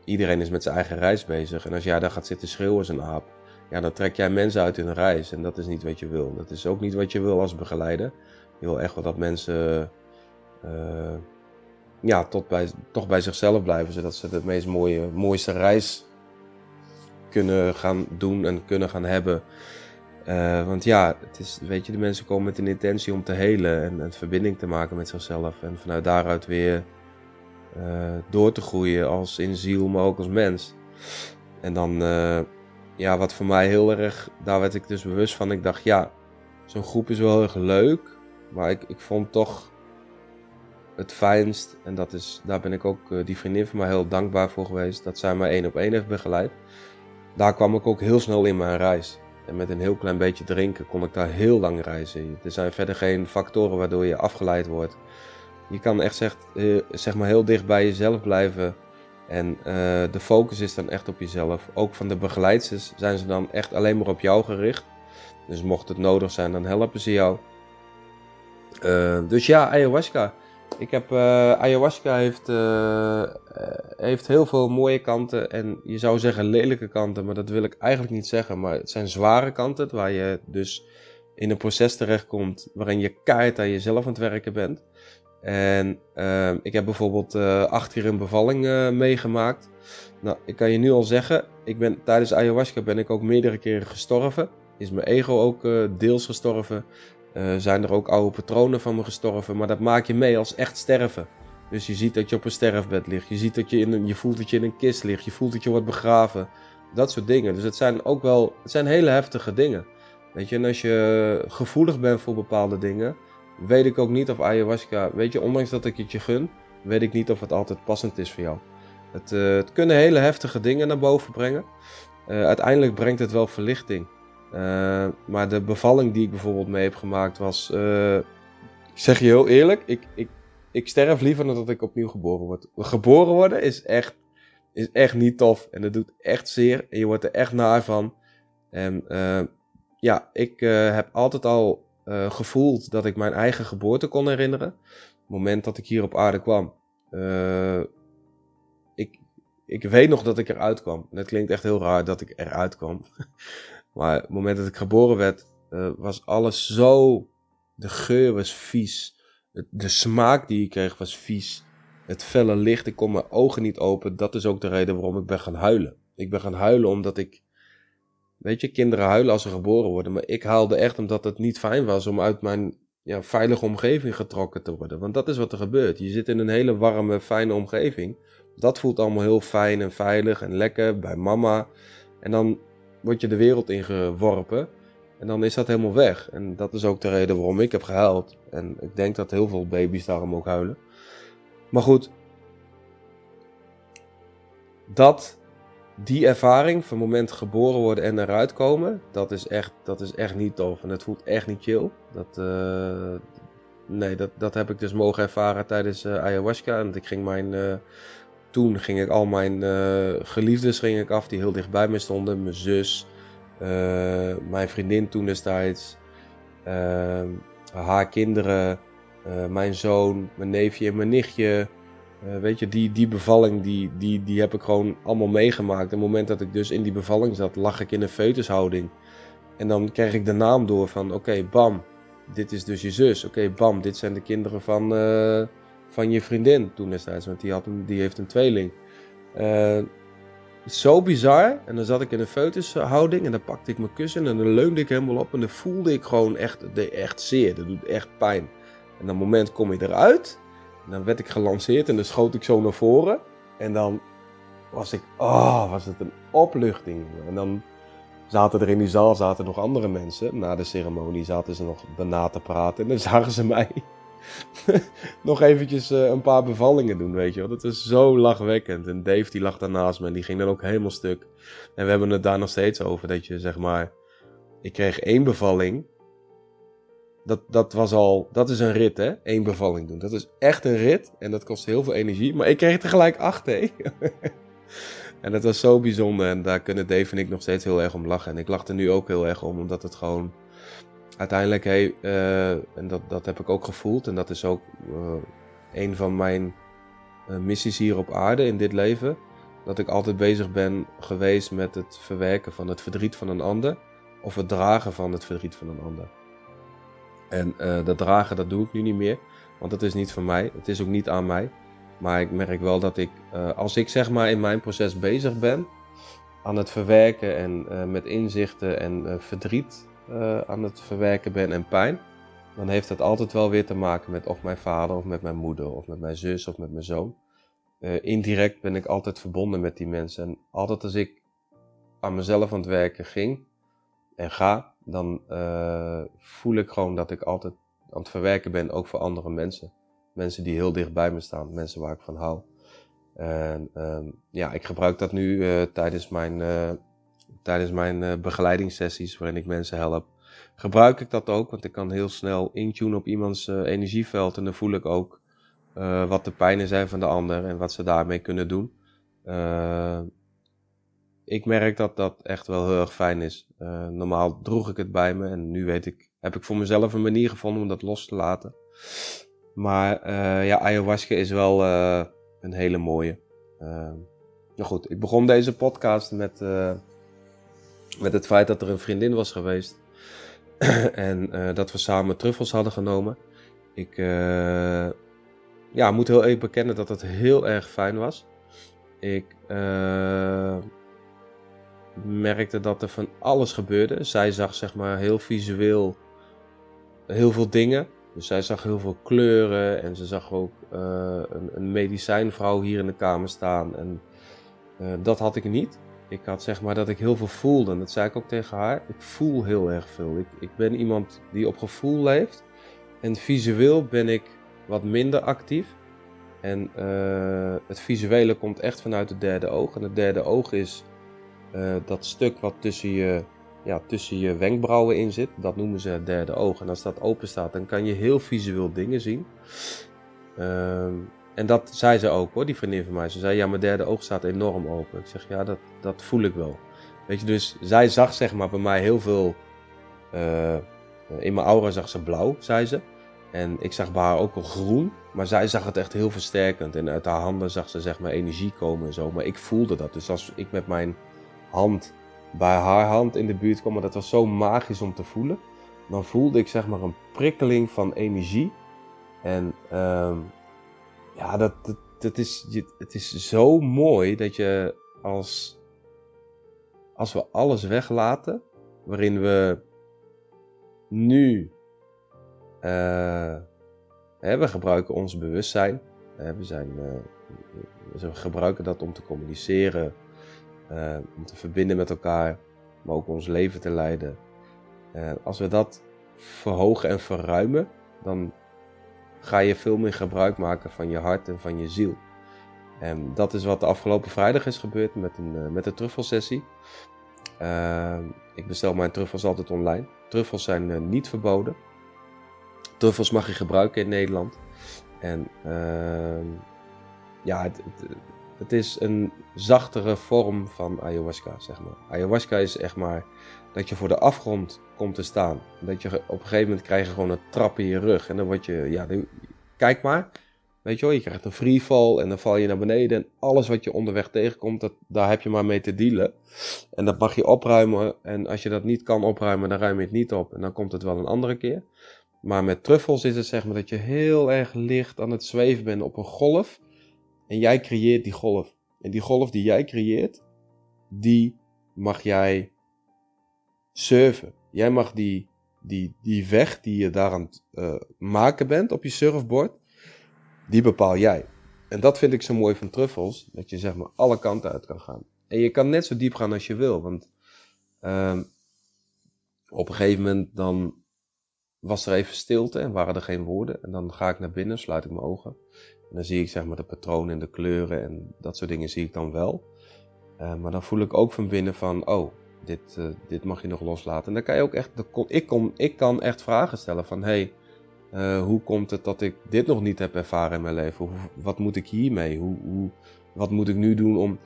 iedereen is met zijn eigen reis bezig. En als jij daar gaat zitten schreeuwen als een aap, ja, dan trek jij mensen uit hun reis. En dat is niet wat je wil. Dat is ook niet wat je wil als begeleider. Je wil echt wel dat mensen uh, ja, tot bij, toch bij zichzelf blijven, zodat ze de meest mooie, mooiste reis kunnen gaan doen en kunnen gaan hebben. Uh, want ja, het is, weet je, de mensen komen met een intentie om te helen en een verbinding te maken met zichzelf. En vanuit daaruit weer uh, door te groeien als in ziel, maar ook als mens. En dan, ja, wat voor mij heel erg, daar werd ik dus bewust van. Ik dacht, ja, zo'n groep is wel heel erg leuk. Maar ik, ik vond toch het fijnst, en dat is, daar ben ik ook die vriendin van mij heel dankbaar voor geweest, dat zij mij één op één heeft begeleid. Daar kwam ik ook heel snel in mijn reis. En met een heel klein beetje drinken kon ik daar heel lang reizen. Er zijn verder geen factoren waardoor je afgeleid wordt. Je kan echt zeg, uh, zeg maar heel dicht bij jezelf blijven. En uh, de focus is dan echt op jezelf. Ook van de begeleiders zijn ze dan echt alleen maar op jou gericht. Dus mocht het nodig zijn, dan helpen ze jou. Uh, dus ja, ayahuasca. Ik heb, uh, ayahuasca heeft, uh, heeft heel veel mooie kanten en je zou zeggen lelijke kanten, maar dat wil ik eigenlijk niet zeggen. Maar het zijn zware kanten, waar je dus in een proces terechtkomt waarin je keihard aan jezelf aan het werken bent. En uh, ik heb bijvoorbeeld acht keer een bevalling meegemaakt. Nou, ik kan je nu al zeggen, ik ben, tijdens ayahuasca ben ik ook meerdere keren gestorven. Is mijn ego ook deels gestorven. Uh, zijn er ook oude patronen van me gestorven, maar dat maak je mee als echt sterven. Dus je ziet dat je op een sterfbed ligt, je, ziet dat je, in een, je voelt dat je in een kist ligt, je voelt dat je wordt begraven. Dat soort dingen. Dus het zijn ook wel, het zijn hele heftige dingen. Weet je, en als je gevoelig bent voor bepaalde dingen, weet ik ook niet of ayahuasca, weet je, ondanks dat ik het je gun, weet ik niet of het altijd passend is voor jou. Het, uh, het kunnen hele heftige dingen naar boven brengen. Uh, uiteindelijk brengt het wel verlichting. Uh, maar de bevalling die ik bijvoorbeeld mee heb gemaakt was. Uh, ik zeg je heel eerlijk, ik, ik, ik sterf liever dan dat ik opnieuw geboren word. Geboren worden is echt, is echt niet tof. En dat doet echt zeer. En je wordt er echt naar van. En uh, ja, ik heb altijd al gevoeld dat ik mijn eigen geboorte kon herinneren. Het moment dat ik hier op aarde kwam. ik, ik weet nog dat ik eruit kwam. En het klinkt echt heel raar dat ik eruit kwam. Maar het moment dat ik geboren werd, uh, was alles zo. De geur was vies. De smaak die ik kreeg was vies. Het felle licht, ik kon mijn ogen niet open. Dat is ook de reden waarom ik ben gaan huilen. Ik ben gaan huilen omdat ik. Weet je, kinderen huilen als ze geboren worden. Maar ik huilde echt omdat het niet fijn was om uit mijn ja, veilige omgeving getrokken te worden. Want dat is wat er gebeurt. Je zit in een hele warme, fijne omgeving. Dat voelt allemaal heel fijn en veilig en lekker bij mama. En dan word je de wereld ingeworpen. En dan is dat helemaal weg. En dat is ook de reden waarom ik heb gehuild. En ik denk dat heel veel baby's daarom ook huilen. Maar goed. Dat, die ervaring van het moment geboren worden en eruit komen. Dat is echt, dat is echt niet tof. En het voelt echt niet chill. Dat, uh, nee, dat, dat heb ik dus mogen ervaren tijdens uh, ayahuasca. En ik ging mijn... Uh, toen ging ik al mijn uh, geliefdes ging ik af die heel dicht bij me stonden. Mijn zus, uh, mijn vriendin toen destijds, uh, haar kinderen, mijn zoon, mijn neefje en mijn nichtje. weet je, die, die bevalling, die, die, die heb ik gewoon allemaal meegemaakt. Op het moment dat ik dus in die bevalling zat, lag ik in een foetushouding. En dan kreeg ik de naam door van, oké, bam, dit is dus je zus. Oké, bam, dit zijn de kinderen van, van je vriendin toen destijds, want die, had die heeft een tweeling. Uh, zo bizar. En dan zat ik in een foetushouding en dan pakte ik mijn kussen en dan leunde ik helemaal op en dan voelde ik gewoon echt, echt zeer, dat doet echt pijn. En dat moment kom je eruit en dan werd ik gelanceerd en dan schoot ik zo naar voren. En dan was ik, oh, was het een opluchting. En dan zaten er in die zaal zaten nog andere mensen. Na de ceremonie zaten ze nog daarna te praten. En dan zagen ze mij nog eventjes uh, een paar bevallingen doen, weet je wel. Dat is zo lachwekkend. En Dave die lag daarnaast me en die ging dan ook helemaal stuk. En we hebben het daar nog steeds over, dat je zeg maar... Ik kreeg één bevalling. Dat, dat was al, dat is een rit hè, één bevalling doen. Dat is echt een rit en dat kost heel veel energie. Maar ik kreeg tegelijk acht hè. En dat was zo bijzonder en daar kunnen Dave en ik nog steeds heel erg om lachen. En ik lach er nu ook heel erg om, omdat het gewoon uiteindelijk, hey, uh, en dat, dat heb ik ook gevoeld. En dat is ook uh, een van mijn uh, missies hier op aarde in dit leven. Dat ik altijd bezig ben geweest met het verwerken van het verdriet van een ander. Of het dragen van het verdriet van een ander. En dat dragen, dat doe ik nu niet meer. Want dat is niet van mij. Het is ook niet aan mij. Maar ik merk wel dat ik, als ik zeg maar in mijn proces bezig ben, aan het verwerken en met inzichten en verdriet aan het verwerken ben en pijn, dan heeft dat altijd wel weer te maken met of mijn vader of met mijn moeder of met mijn zus of met mijn zoon. indirect ben ik altijd verbonden met die mensen. En altijd als ik aan mezelf aan het werken ging en ga, dan voel ik gewoon dat ik altijd aan het verwerken ben, ook voor andere mensen mensen die heel dicht bij me staan, mensen waar ik van hou. En um, ja, ik gebruik dat nu tijdens mijn, tijdens mijn uh, begeleidingssessies waarin ik mensen help. Gebruik ik dat ook, want ik kan heel snel intunen op iemands energieveld en dan voel ik ook wat de pijnen zijn van de ander en wat ze daarmee kunnen doen. ik merk dat dat echt wel heel erg fijn is. normaal droeg ik het bij me en nu weet ik, heb ik voor mezelf een manier gevonden om dat los te laten. Maar ja, ayahuasca is wel een hele mooie. Nou goed, ik begon deze podcast met, met het feit dat er een vriendin was geweest. en dat we samen truffels hadden genomen. Ik ja, moet heel even bekennen dat het heel erg fijn was. Ik merkte dat er van alles gebeurde. Zij zag zeg maar heel visueel heel veel dingen. Dus zij zag heel veel kleuren en ze zag ook een, een, medicijnvrouw hier in de kamer staan. En dat had ik niet. Ik had zeg maar dat ik heel veel voelde. En dat zei ik ook tegen haar. Ik voel heel erg veel. Ik, ik ben iemand die op gevoel leeft. En visueel ben ik wat minder actief. En uh, het visuele komt echt vanuit het derde oog. En het derde oog is dat stuk wat tussen je ja, tussen je wenkbrauwen in zit. Dat noemen ze het derde oog. En als dat open staat, dan kan je heel visueel dingen zien. Um, en dat zei ze ook hoor, die vriendin van mij. Ze zei, ja, mijn derde oog staat enorm open. Ik zeg, ja, dat, dat voel ik wel. Weet je, dus zij zag zeg maar bij mij heel veel... Uh, in mijn aura zag ze blauw, zei ze. En ik zag bij haar ook wel groen. Maar zij zag het echt heel versterkend. En uit haar handen zag ze zeg maar energie komen en zo. Maar ik voelde dat. Dus als ik met mijn hand bij haar hand in de buurt kwam. Maar dat was zo magisch om te voelen. Dan voelde ik zeg maar een prikkeling van energie. En um, ja, dat, dat, is, het is zo mooi dat je als, als we alles weglaten, waarin we nu, uh, hè, we gebruiken ons bewustzijn. We, zijn, uh, we gebruiken dat om te communiceren, uh, om te verbinden met elkaar, maar ook ons leven te leiden. Als we dat verhogen en verruimen, dan ga je veel meer gebruik maken van je hart en van je ziel. En dat is wat de afgelopen vrijdag is gebeurd met een, uh, met een truffelsessie. ik bestel mijn truffels altijd online. Truffels zijn niet verboden. Truffels mag je gebruiken in Nederland. En ja, het, het, het is een zachtere vorm van ayahuasca, zeg maar. Ayahuasca is echt maar dat je voor de afgrond komt te staan. Dat je op een gegeven moment krijg je gewoon een trap in je rug. En dan word je, ja, kijk maar. Weet je wel, je krijgt een freefall en dan val je naar beneden. En alles wat je onderweg tegenkomt, dat, daar heb je maar mee te dealen. En dat mag je opruimen. En als je dat niet kan opruimen, dan ruim je het niet op. En dan komt het wel een andere keer. Maar met truffels is het zeg maar dat je heel erg licht aan het zweven bent op een golf. En jij creëert die golf. En die golf die jij creëert, die mag jij surfen. Jij mag die, die, die weg die je daar aan het uh, maken bent op je surfboard, die bepaal jij. En dat vind ik zo mooi van truffels, dat je zeg maar alle kanten uit kan gaan. En je kan net zo diep gaan als je wil, want uh, op een gegeven moment dan was er even stilte en waren er geen woorden. En dan ga ik naar binnen, sluit ik mijn ogen. En dan zie ik zeg maar de patronen en de kleuren en dat soort dingen zie ik dan wel. Uh, maar dan voel ik ook van binnen van, oh, dit, uh, dit mag je nog loslaten. En dan kan je ook echt, ik, kom, ik kan echt vragen stellen van, hey, uh, hoe komt het dat ik dit nog niet heb ervaren in mijn leven? Wat moet ik hiermee? Hoe, hoe, wat moet ik nu doen om...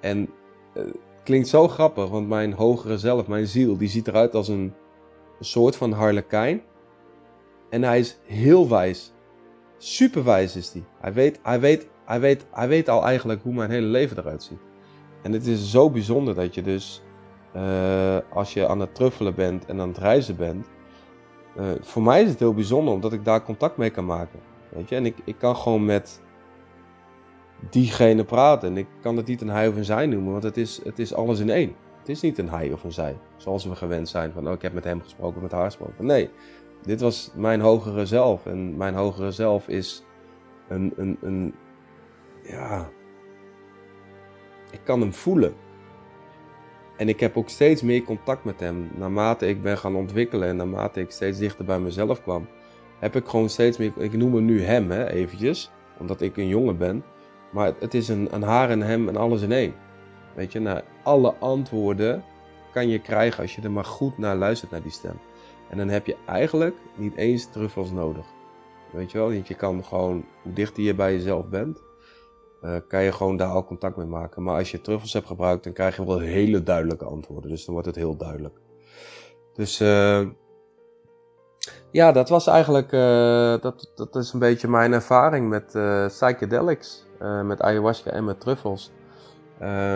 En het klinkt zo grappig, want mijn hogere zelf, mijn ziel, die ziet eruit als een, een soort van harlekijn. En hij is heel wijs. Super wijs is hij. Hij weet, hij, weet, hij, weet, hij weet al eigenlijk hoe mijn hele leven eruit ziet. En het is zo bijzonder dat je dus, uh, als je aan het truffelen bent en aan het reizen bent, uh, voor mij is het heel bijzonder omdat ik daar contact mee kan maken. Weet je, en ik, ik kan gewoon met diegene praten. En ik kan het niet een hij of een zij noemen, want het is, het is alles in één. Het is niet een hij of een zij, zoals we gewend zijn van, oh, ik heb met hem gesproken, met haar gesproken. Nee, dit was mijn hogere zelf. En mijn hogere zelf is een, een, een ja, ik kan hem voelen. En ik heb ook steeds meer contact met hem. Naarmate ik ben gaan ontwikkelen en naarmate ik steeds dichter bij mezelf kwam, heb ik gewoon steeds meer. Ik noem hem nu hem, hè, eventjes, omdat ik een jongen ben. Maar het is een, een haar en hem en alles in één. Weet je, nou, alle antwoorden kan je krijgen als je er maar goed naar luistert, naar die stem. En dan heb je eigenlijk niet eens truffels nodig. Weet je wel, want je kan gewoon, hoe dichter je bij jezelf bent, uh, kan je gewoon daar al contact mee maken. Maar als je truffels hebt gebruikt, dan krijg je wel hele duidelijke antwoorden. Dus dan wordt het heel duidelijk. Dus uh, ja, dat was eigenlijk, uh, dat, dat is een beetje mijn ervaring met psychedelics. met ayahuasca en met truffels.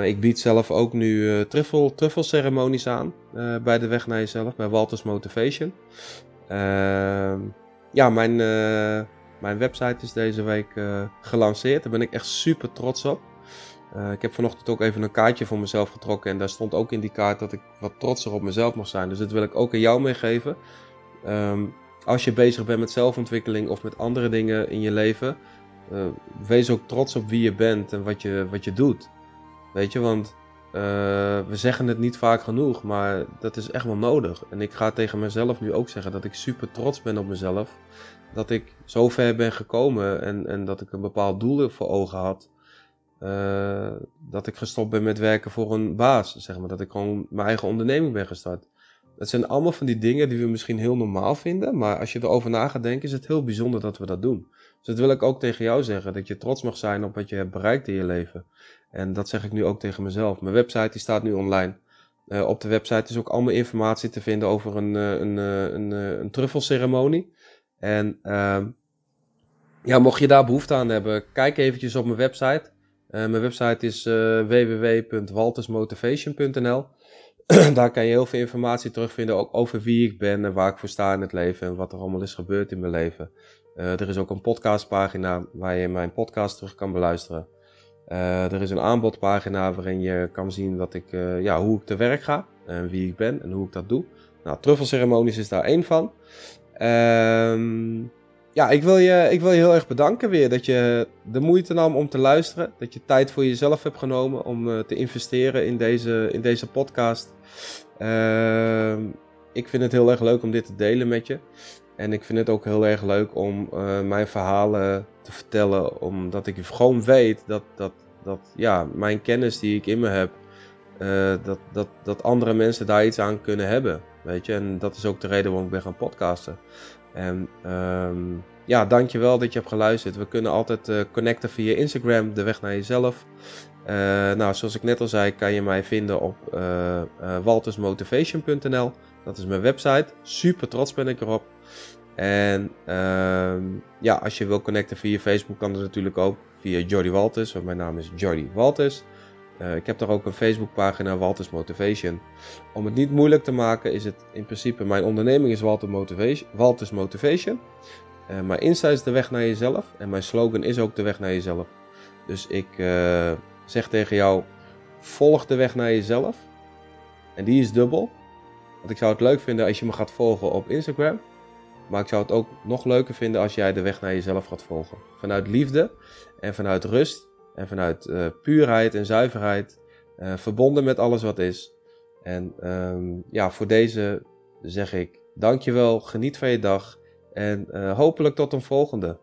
Ik bied zelf ook nu truffel, truffelceremonies aan bij de weg naar jezelf, bij Walters Motivation. ja, mijn mijn website is deze week uh, gelanceerd. Daar ben ik echt super trots op. Uh, ik heb vanochtend ook even een kaartje voor mezelf getrokken. En daar stond ook in die kaart dat ik wat trotser op mezelf mag zijn. Dus dat wil ik ook aan jou meegeven. Um, als je bezig bent met zelfontwikkeling of met andere dingen in je leven. Uh, wees ook trots op wie je bent en wat je, wat je doet. Weet je, want we zeggen het niet vaak genoeg, maar dat is echt wel nodig. En ik ga tegen mezelf nu ook zeggen dat ik super trots ben op mezelf dat ik zo ver ben gekomen en, en dat ik een bepaald doel voor ogen had. Uh, dat ik gestopt ben met werken voor een baas, zeg maar. Dat ik gewoon mijn eigen onderneming ben gestart. Dat zijn allemaal van die dingen die we misschien heel normaal vinden. Maar als je erover na gaat denken, is het heel bijzonder dat we dat doen. Dus dat wil ik ook tegen jou zeggen. Dat je trots mag zijn op wat je hebt bereikt in je leven. En dat zeg ik nu ook tegen mezelf. Mijn website die staat nu online. Uh, op de website is ook allemaal informatie te vinden over een, uh, een, een, een, een truffelceremonie. En uh, ja, mocht je daar behoefte aan hebben, kijk eventjes op mijn website. Mijn website is www.waltersmotivation.nl. daar kan je heel veel informatie terugvinden, ook over wie ik ben en waar ik voor sta in het leven en wat er allemaal is gebeurd in mijn leven. Uh, er is ook een podcastpagina waar je mijn podcast terug kan beluisteren. er is een aanbodpagina waarin je kan zien wat ik, ja, hoe ik te werk ga en wie ik ben en hoe ik dat doe. Nou, truffelceremonies is daar één van. Um, ja, ik wil, je, ik wil je heel erg bedanken weer dat je de moeite nam om te luisteren. Dat je tijd voor jezelf hebt genomen om te investeren in deze, in deze podcast. Uh, ik vind het heel erg leuk om dit te delen met je. En ik vind het ook heel erg leuk om uh, mijn verhalen te vertellen. Omdat ik gewoon weet dat, dat, dat ja, mijn kennis die ik in me heb, uh, dat, dat, dat andere mensen daar iets aan kunnen hebben. Weet je, en dat is ook de reden waarom ik ben gaan podcasten. En um, ja, dankjewel dat je hebt geluisterd. We kunnen altijd uh, connecten via Instagram, de weg naar jezelf. Nou, zoals ik net al zei, kan je mij vinden op waltersmotivation.nl. Dat is mijn website. Super trots ben ik erop. En ehm, ja, als je wil connecten via Facebook kan dat natuurlijk ook via Jordi Walters, want mijn naam is Jordi Walters. Uh, ik heb daar ook een Facebookpagina, Walters Motivation. Om het niet moeilijk te maken, is het in principe mijn onderneming is Walter Motivation, Walters Motivation. Uh, mijn Insta is de weg naar jezelf en mijn slogan is ook de weg naar jezelf. Dus ik uh, zeg tegen jou, volg de weg naar jezelf. En die is dubbel. Want ik zou het leuk vinden als je me gaat volgen op Instagram. Maar ik zou het ook nog leuker vinden als jij de weg naar jezelf gaat volgen. Vanuit liefde en vanuit rust en vanuit uh, puurheid en zuiverheid. Uh, verbonden met alles wat is. En um, ja, voor deze zeg ik dankjewel, geniet van je dag. En uh, hopelijk tot een volgende.